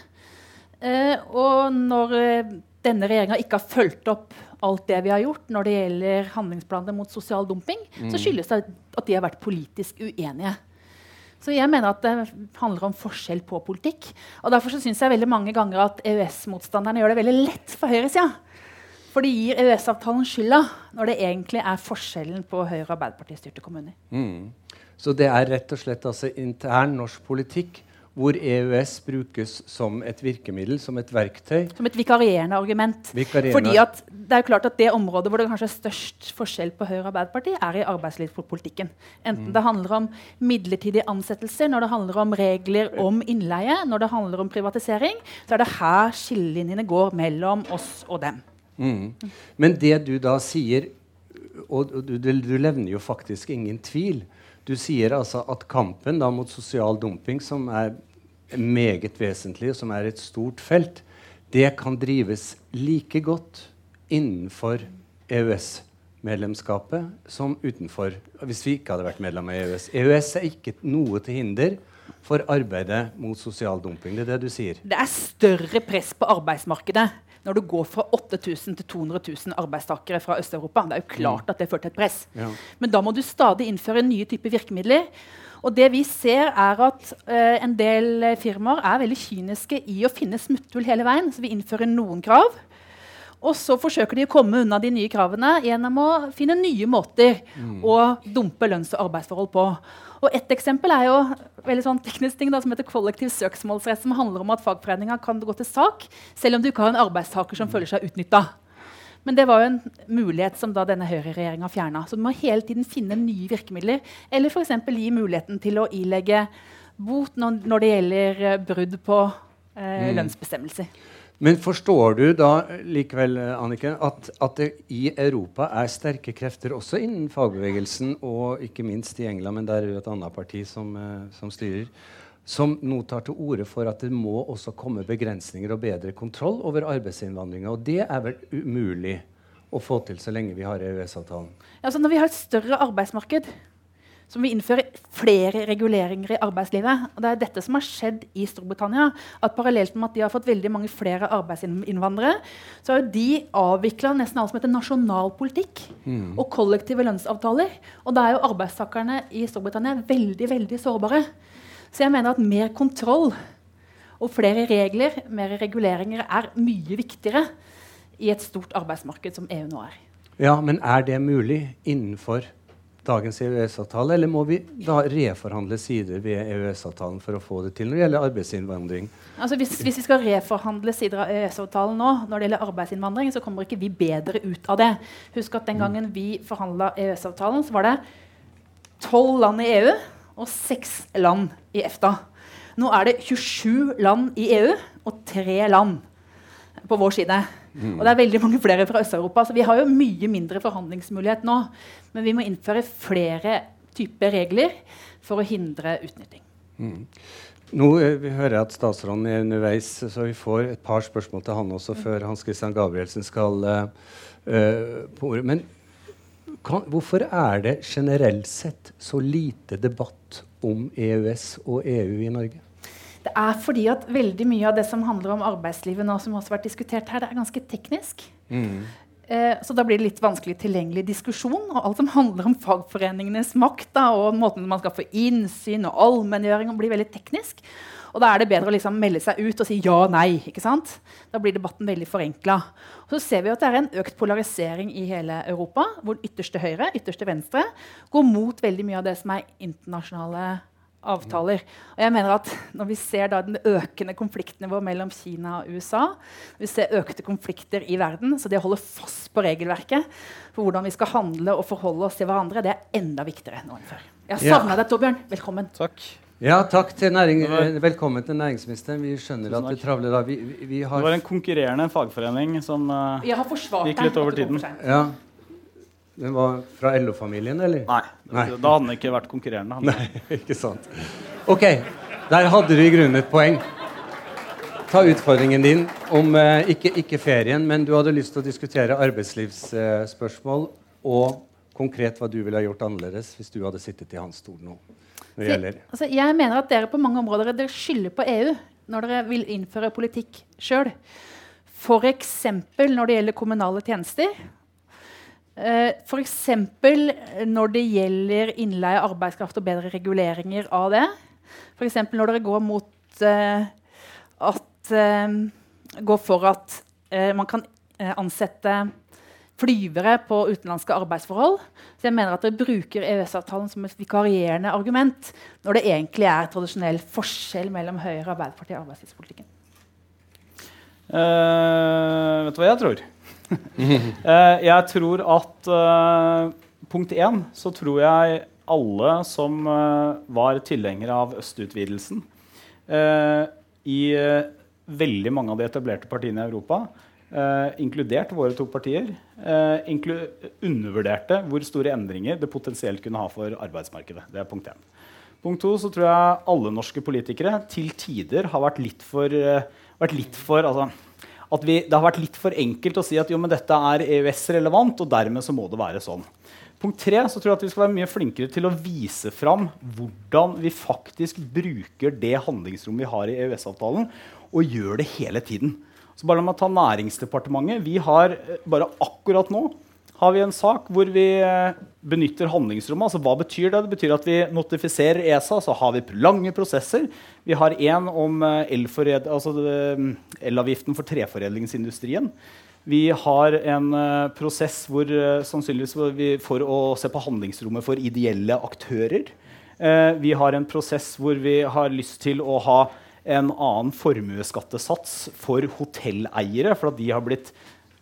[SPEAKER 8] Eh, og når eh, denne regjeringa ikke har fulgt opp alt det vi har gjort når det gjelder handlingsplaner mot sosial dumping, mm. så skyldes det at de har vært politisk uenige. Så jeg mener at det handler om forskjell på politikk. Og Derfor syns jeg veldig mange ganger at EØS-motstanderne gjør det veldig lett for høyresida. For de gir EØS-avtalen skylda når det egentlig er forskjellen på Høyre- og Arbeiderparti-styrte kommuner.
[SPEAKER 3] Mm. Så det er rett og slett altså intern norsk politikk hvor EØS brukes som et virkemiddel, som et verktøy.
[SPEAKER 8] Som et vikarierende argument.
[SPEAKER 3] Vikarierende.
[SPEAKER 8] Fordi at det er jo klart at det området hvor det kanskje er størst forskjell på Høyre og Arbeiderpartiet, er i arbeidslivspolitikken. Enten mm. det handler om midlertidige ansettelser, når det handler om regler om innleie, når det handler om privatisering, så er det her skillelinjene går mellom oss og dem.
[SPEAKER 3] Mm. Men det du da sier, og du, du, levner jo faktisk ingen tvil du sier altså at kampen da mot sosial dumping, som er meget vesentlig, og som er et stort felt, det kan drives like godt innenfor EØS-medlemskapet som utenfor. Hvis vi ikke hadde vært medlem av EØS. EØS er ikke noe til hinder for arbeidet mot sosial dumping. Det er det du sier.
[SPEAKER 8] Det er større press på arbeidsmarkedet når du går fra 8000 til 200 000 arbeidstakere fra Øst-Europa. Det er jo klart mm. at det fører til et press. Ja. Men da må du stadig innføre nye typer virkemidler. Og det vi ser er at uh, En del firmaer er veldig kyniske i å finne smutthull hele veien. Så vi innfører noen krav. Og så forsøker de å komme unna de nye kravene gjennom å finne nye måter mm. å dumpe lønns- og arbeidsforhold på. Og Et eksempel er jo veldig sånn teknisk ting da, som heter kollektiv søksmålsrett, som handler om at fagforeninga kan gå til sak selv om du ikke har en arbeidstaker som føler seg utnytta. Men det var jo en mulighet som da denne høyreregjeringa fjerna. Så du må hele tiden finne nye virkemidler. Eller f.eks. gi muligheten til å ilegge bot når, når det gjelder brudd på eh, mm. lønnsbestemmelser.
[SPEAKER 3] Men forstår du da likevel Anniken, at, at, det i Europa er sterke krefter også innen fagbevegelsen, og ikke minst i England, men der er det et annet parti som, eh, som styrer, som nå tar til orde for at det må også komme begrensninger og bedre kontroll over arbeidsinnvandringa. Og det er vel umulig å få til så lenge vi har EØS-avtalen?
[SPEAKER 8] Ja, altså når vi har et større arbeidsmarked, som vil innføre flere reguleringer i arbeidslivet. Og det er dette som har skjedd i Storbritannia. at Parallelt med at de har fått veldig mange flere arbeidsinnvandrere, så har de avvikla nesten alt som heter nasjonal politikk mm. og kollektive lønnsavtaler. Og da er jo arbeidstakerne i Storbritannia veldig, veldig sårbare. Så jeg mener at mer kontroll og flere regler, mer reguleringer, er mye viktigere i et stort arbeidsmarked som EU nå er.
[SPEAKER 3] Ja, Men er det mulig innenfor dagens EØS-avtale, eller må vi da reforhandle sider ved EØS-avtalen for å få det til når det gjelder arbeidsinnvandring?
[SPEAKER 8] Altså hvis, hvis, vi skal reforhandle sider av EØS-avtalen nå når det gjelder arbeidsinnvandring, så kommer ikke vi bedre ut av det. Husk at den gangen vi forhandla EØS-avtalen, så var det tolv land i EU og seks land i EFTA. Nå er det 27 land i EU og tre land på vår side. Mm. Og det er veldig mange flere fra Øst-Europa. Så vi har jo mye mindre forhandlingsmulighet nå. Men vi må innføre flere typer regler for å hindre utnytting. Mm.
[SPEAKER 3] Nå eh, vi hører at statsråden er underveis, så vi får et par spørsmål til han også før Hans Christian Gabrielsen skal uh, på ordet. Men kan, hvorfor er det generelt sett så lite debatt om EØS og EU i Norge?
[SPEAKER 8] Det er fordi at veldig mye av det som handler om arbeidslivet nå, som også har vært diskutert her, det er ganske teknisk.
[SPEAKER 3] Mm.
[SPEAKER 8] Eh, så da blir det litt vanskelig tilgjengelig diskusjon. Og alt som handler om fagforeningenes makt da, og måten man skal få innsyn og allmenngjøring, blir veldig teknisk. Og da er det bedre å liksom melde seg ut og si ja og nei. ikke sant? Da blir debatten veldig forenkla. Så ser vi at det er en økt polarisering i hele Europa, hvor ytterste høyre ytterste venstre går mot veldig mye av det som er internasjonale avtaler. Og jeg mener at Når vi ser da den økende konfliktnivået mellom Kina og USA, vi ser økte konflikter i verden, så det å holde fast på regelverket for hvordan vi skal handle og forholde oss til hverandre, det er enda viktigere nå enn før. Jeg har savna
[SPEAKER 3] Ja.
[SPEAKER 8] deg, Torbjørn. Velkommen.
[SPEAKER 9] Takk.
[SPEAKER 3] Ja, takk til næring, Velkommen til næringsministeren. Vi skjønner at du travler da. Vi, vi, vi
[SPEAKER 9] Det var en konkurrerende fagforening som
[SPEAKER 8] Jeg har forsvart
[SPEAKER 9] Gikk litt over tiden.
[SPEAKER 3] Ja. Den var fra LO-familien, eller?
[SPEAKER 9] Nei,
[SPEAKER 3] Nei.
[SPEAKER 9] da hadde den ikke vært konkurrerende.
[SPEAKER 3] Nei, ikke sant. OK, der hadde du i grunnen et poeng. Ta utfordringen din om eh, ikke, ikke ferien, men du hadde lyst til å diskutere arbeidslivsspørsmål og konkret hva du ville ha gjort annerledes hvis du hadde sittet i hans stol nå. Når det gjelder.
[SPEAKER 8] Altså, jeg mener at dere på mange områder dere skylder på EU når dere vil innføre politikk sjøl. F.eks. når det gjelder kommunale tjenester. Eh, F.eks. når det gjelder innleie av arbeidskraft og bedre reguleringer av det. F.eks. når dere går mot eh, at eh, Går for at man kan ansette flyvere på utenlandske arbeidsforhold. Så jeg mener at dere bruker EØS-avtalen som et vikarierende argument når det egentlig er tradisjonell forskjell mellom Høyre Arbeiderpartiet og arbeidslivspolitikken.
[SPEAKER 9] Uh, vet du hva jeg tror? Eh, jeg tror at eh, Punkt én så tror jeg alle som eh, var tilhengere av østutvidelsen i veldig mange av de etablerte partiene i Europa, inkludert våre to partier, inklu undervurderte hvor store endringer det potensielt kunne ha for arbeidsmarkedet. Det er punkt én. Punkt to så tror jeg alle norske politikere til tider har vært litt for, vært litt for altså, at vi, Det har vært litt for enkelt å si at jo, men dette er EØS-relevant, og dermed så må det være sånn. Punkt tre så tror jeg at vi skal være mye flinkere til å vise fram hvordan vi faktisk bruker det handlingsrommet vi har i EØS-avtalen, og gjør det hele tiden. Så bare la meg ta Næringsdepartementet. Vi har eh, bare akkurat nå har vi en sak hvor vi eh, benytter handlingsrommet. Altså, hva betyr det? Det betyr at vi notifiserer ESA, så har vi lange prosesser. Vi har en om elavgiften elfored- altså, eh, for treforedlingsindustrien. Vi har en eh, prosess hvor, eh, sannsynligvis vi, for å se på handlingsrommet for ideelle aktører. Eh, vi har en prosess hvor vi har lyst til å ha en annen formuesskattesats for hotelleiere, for at de har blitt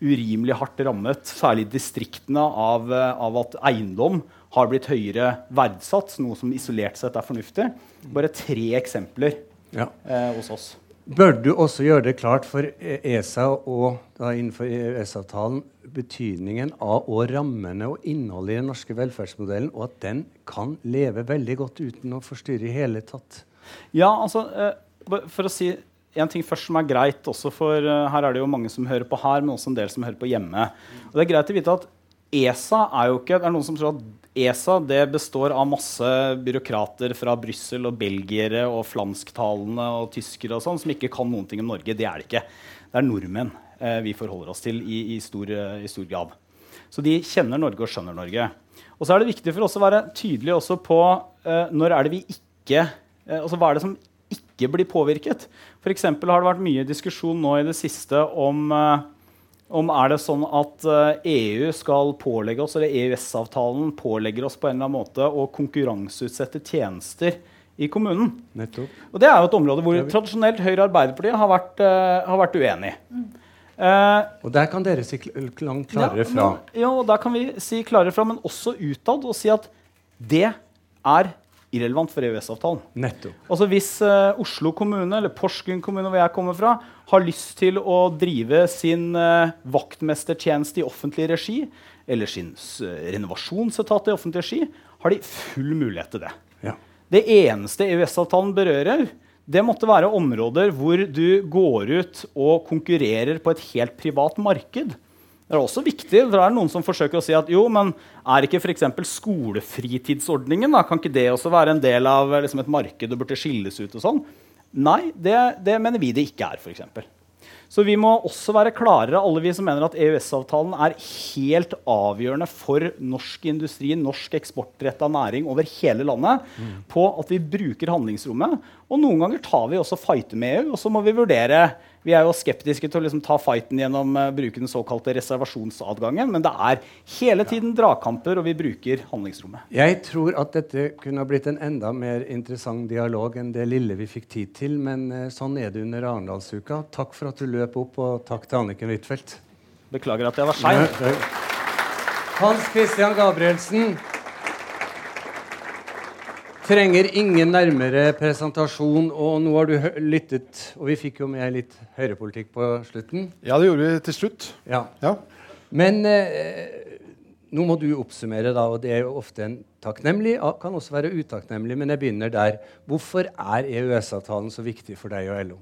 [SPEAKER 9] urimelig hardt rammet, særlig distriktene, av, eh, av at eiendom har blitt høyere verdsatt, noe som isolert sett er fornuftig. Bare tre eksempler
[SPEAKER 3] Ja.
[SPEAKER 9] eh, hos oss.
[SPEAKER 3] Bør du også gjøre det klart for ESA og da innenfor EØS-avtalen betydningen av og rammene og innholdet i den norske velferdsmodellen, og at den kan leve veldig godt uten å forstyrre i hele tatt?
[SPEAKER 9] Ja, altså, eh, for å si en ting først som er greit også for eh, Her er det jo mange som hører på her, men også en del som hører på hjemme. Og det er greit å vite at ESA er jo ikke Det er noen som tror at ESA det består av masse byråkrater fra Brussel og belgiere og flamsktalende og tyskere og sånn som ikke kan noen ting om Norge. Det er det ikke. Det er nordmenn eh, vi forholder oss til i, i, stor, eh, i stor grad. Så de kjenner Norge og skjønner Norge. Og så er det viktig for oss å være tydelige også på eh, når er det vi ikke eh, altså Hva er det som ikke blir påvirket? F.eks. har det vært mye diskusjon nå i det siste om eh, om er det sånn at eh, EU skal pålegge oss, eller EØS-avtalen pålegger oss på en eller annen måte å konkurranseutsette tjenester i kommunen.
[SPEAKER 3] Nettopp.
[SPEAKER 9] Og det er jo et område hvor tradisjonelt Høyre og Arbeiderpartiet har vært, uh, har vært uenig. Uh,
[SPEAKER 3] Og der kan dere si kl langt klarere
[SPEAKER 9] ja,
[SPEAKER 3] fra.
[SPEAKER 9] Men, ja, og der kan vi si klarere fra, men også utad, og si at det er irrelevant for EØS-avtalen.
[SPEAKER 3] Nettopp.
[SPEAKER 9] Altså Hvis uh, Oslo kommune eller Porsgrunn kommune, hvor jeg kommer fra, har lyst til å drive sin uh, vaktmestertjeneste i offentlig regi, eller sin uh, renovasjonsetat i offentlig regi, har de full mulighet til det.
[SPEAKER 3] Ja.
[SPEAKER 9] Det eneste EØS-avtalen berører, det måtte være områder hvor du går ut og konkurrerer på et helt privat marked. Det er også viktig, for det er noen som forsøker å si at jo, men er ikke f.eks. skolefritidsordningen da, kan ikke det også være en del av liksom, et marked og burde skilles ut? og sånn? Nei, det, det mener vi det ikke er. Eksempel. Så vi må også være klarere, alle vi som mener at EØS-avtalen er helt avgjørende for norsk industri, norsk eksportretta næring over hele landet, mm. på at vi bruker handlingsrommet. Og noen ganger tar vi også fighter med EU, og så må vi vurdere vi er jo skeptiske til å liksom ta fighten gjennom å uh, bruke den såkalte reservasjonsadgangen, men det er hele tiden dragkamper, og vi bruker handlingsrommet.
[SPEAKER 3] Jeg tror at dette kunne ha blitt en enda mer interessant dialog enn det lille vi fikk tid til, men uh, sånn er det under Arendalsuka. Takk for at du løp opp, og takk til Anniken Huitfeldt.
[SPEAKER 9] Beklager at jeg var sein.
[SPEAKER 3] Hans Christian Gabrielsen trenger ingen nærmere presentasjon. Og nå har du lyttet, og vi fikk jo med litt høyrepolitikk på slutten.
[SPEAKER 10] Ja, det gjorde vi til slutt.
[SPEAKER 3] Ja. ja. Men eh, nå må du oppsummere, da, og det er jo ofte en takknemlig, kan også være utakknemlig, men jeg begynner der. Hvorfor er EØS-avtalen så viktig for deg og LO?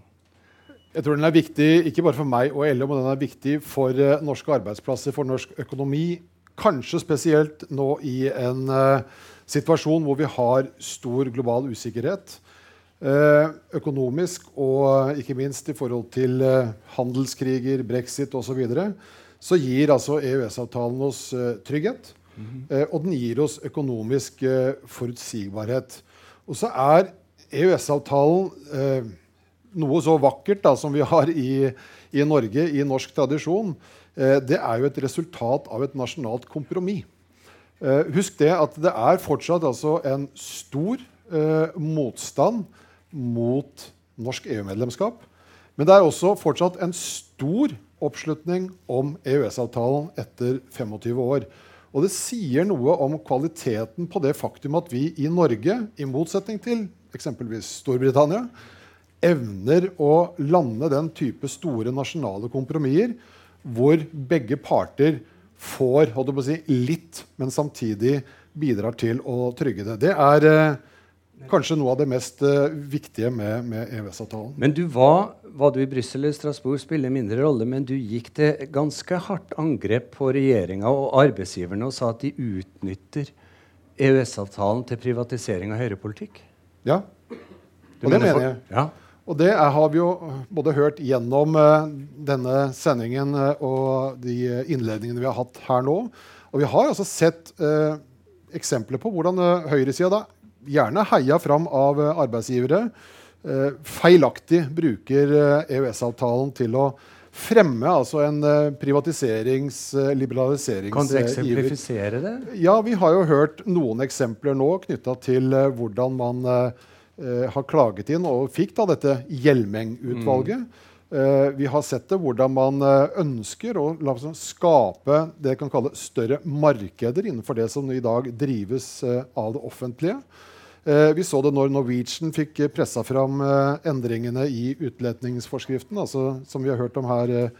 [SPEAKER 10] Jeg tror den er viktig ikke bare for meg og LO, men den er viktig for uh, norske arbeidsplasser, for norsk økonomi. Kanskje spesielt nå i en uh, situasjon hvor vi har stor global usikkerhet. Eh, økonomisk og ikke minst i forhold til eh, handelskriger, brexit osv. Så, videre, så gir altså EØS-avtalen oss eh, trygghet. Mm -hmm. og den gir oss økonomisk forutsigbarhet. Og så er EØS-avtalen noe så vakkert da, som vi har i, i Norge, i norsk tradisjon. det er jo et resultat av et nasjonalt kompromiss. Uh, husk det at det er fortsatt altså en stor uh, motstand mot norsk EU-medlemskap. Men det er også fortsatt en stor oppslutning om EØS-avtalen etter 25 år. Og det sier noe om kvaliteten på det faktum at vi i Norge, i motsetning til eksempelvis Storbritannia, evner å lande den type store nasjonale kompromisser hvor begge parter får holdt på å si, litt, men samtidig bidrar til å trygge det. Det er eh, kanskje noe av det mest eh, viktige med, med EØS-avtalen.
[SPEAKER 3] Men du var, var du i Brussel eller Strasbourg, spiller mindre rolle, men du gikk til ganske hardt angrep på regjeringa og arbeidsgiverne og sa at de utnytter EØS-avtalen til privatisering av høyrepolitikk.
[SPEAKER 10] Ja, og det mener jeg.
[SPEAKER 3] Ja.
[SPEAKER 10] Og det er, har vi jo både hørt gjennom uh, denne sendingen uh, og de innledningene vi har hatt her nå. Og vi har altså sett uh, eksempler på hvordan uh, høyresida, gjerne heia fram av arbeidsgivere, feilaktig bruker EØS-avtalen til å fremme altså en privatiserings-, liberaliserings...
[SPEAKER 3] Kan du eksemplifisere det?
[SPEAKER 10] Ja, vi har jo hørt noen eksempler nå knytta til hvordan man eh, har klaget inn og fikk da dette Hjelmeng-utvalget. Mm. Eh, vi har sett det hvordan man eh, ønsker å skape det kan kalle større markeder innenfor det som i dag drives eh, av det offentlige. Eh, vi så det når Norwegian fikk pressa fram eh, endringene i utletningsforskriften, altså, som vi har hørt om her,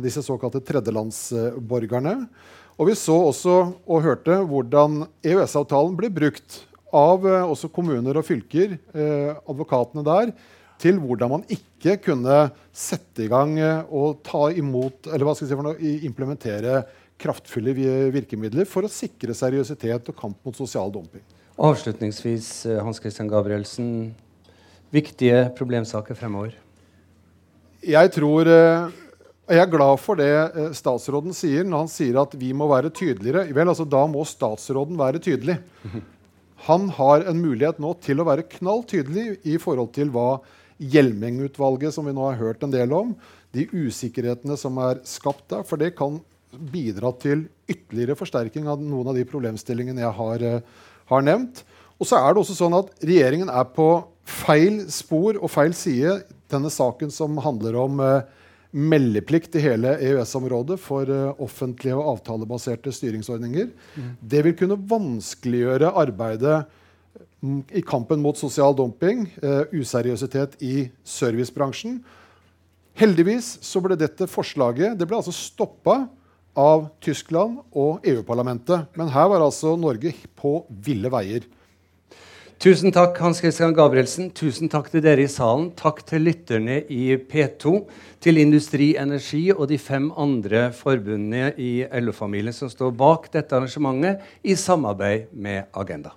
[SPEAKER 10] disse såkalte tredjelandsborgerne. Og vi så også og hørte hvordan EØS-avtalen ble brukt av eh, også kommuner og fylker, eh, advokatene der, til hvordan man ikke kunne sette i gang eh, og ta imot, eller hva skal jeg si implementere kraftfulle virkemidler for å sikre seriøsitet og kamp mot sosial dumping.
[SPEAKER 3] Avslutningsvis, Hans Christian Gabrielsen, viktige problemsaker fremover?
[SPEAKER 10] Jeg tror jeg er glad for det statsråden sier når han sier at vi må være tydeligere. Vel, altså Da må statsråden være tydelig. Han har en mulighet nå til å være knall tydelig i forhold til hva Hjelmeng-utvalget, som vi nå har hørt en del om, de usikkerhetene som er skapt der. For det kan bidra til ytterligere forsterking av noen av de problemstillingene jeg har, uh, har nevnt. Og så er det også sånn at regjeringen er på feil spor og feil side. Denne saken som handler om uh, meldeplikt i hele EØS-området for uh, offentlige og avtalebaserte styringsordninger. Mm. Det vil kunne vanskeliggjøre arbeidet mm, i kampen mot sosial dumping, uh, useriøsitet i servicebransjen. Heldigvis så ble dette forslaget det ble altså stoppa av Tyskland og EU-parlamentet. Men her var altså Norge på ville veier.
[SPEAKER 3] Tusen takk, Hans Christian Gabrielsen. Tusen takk til dere i salen. Takk til lytterne i P2, til Industri Energi og de fem andre forbundene i LO-familien som står bak dette arrangementet i samarbeid med Agenda.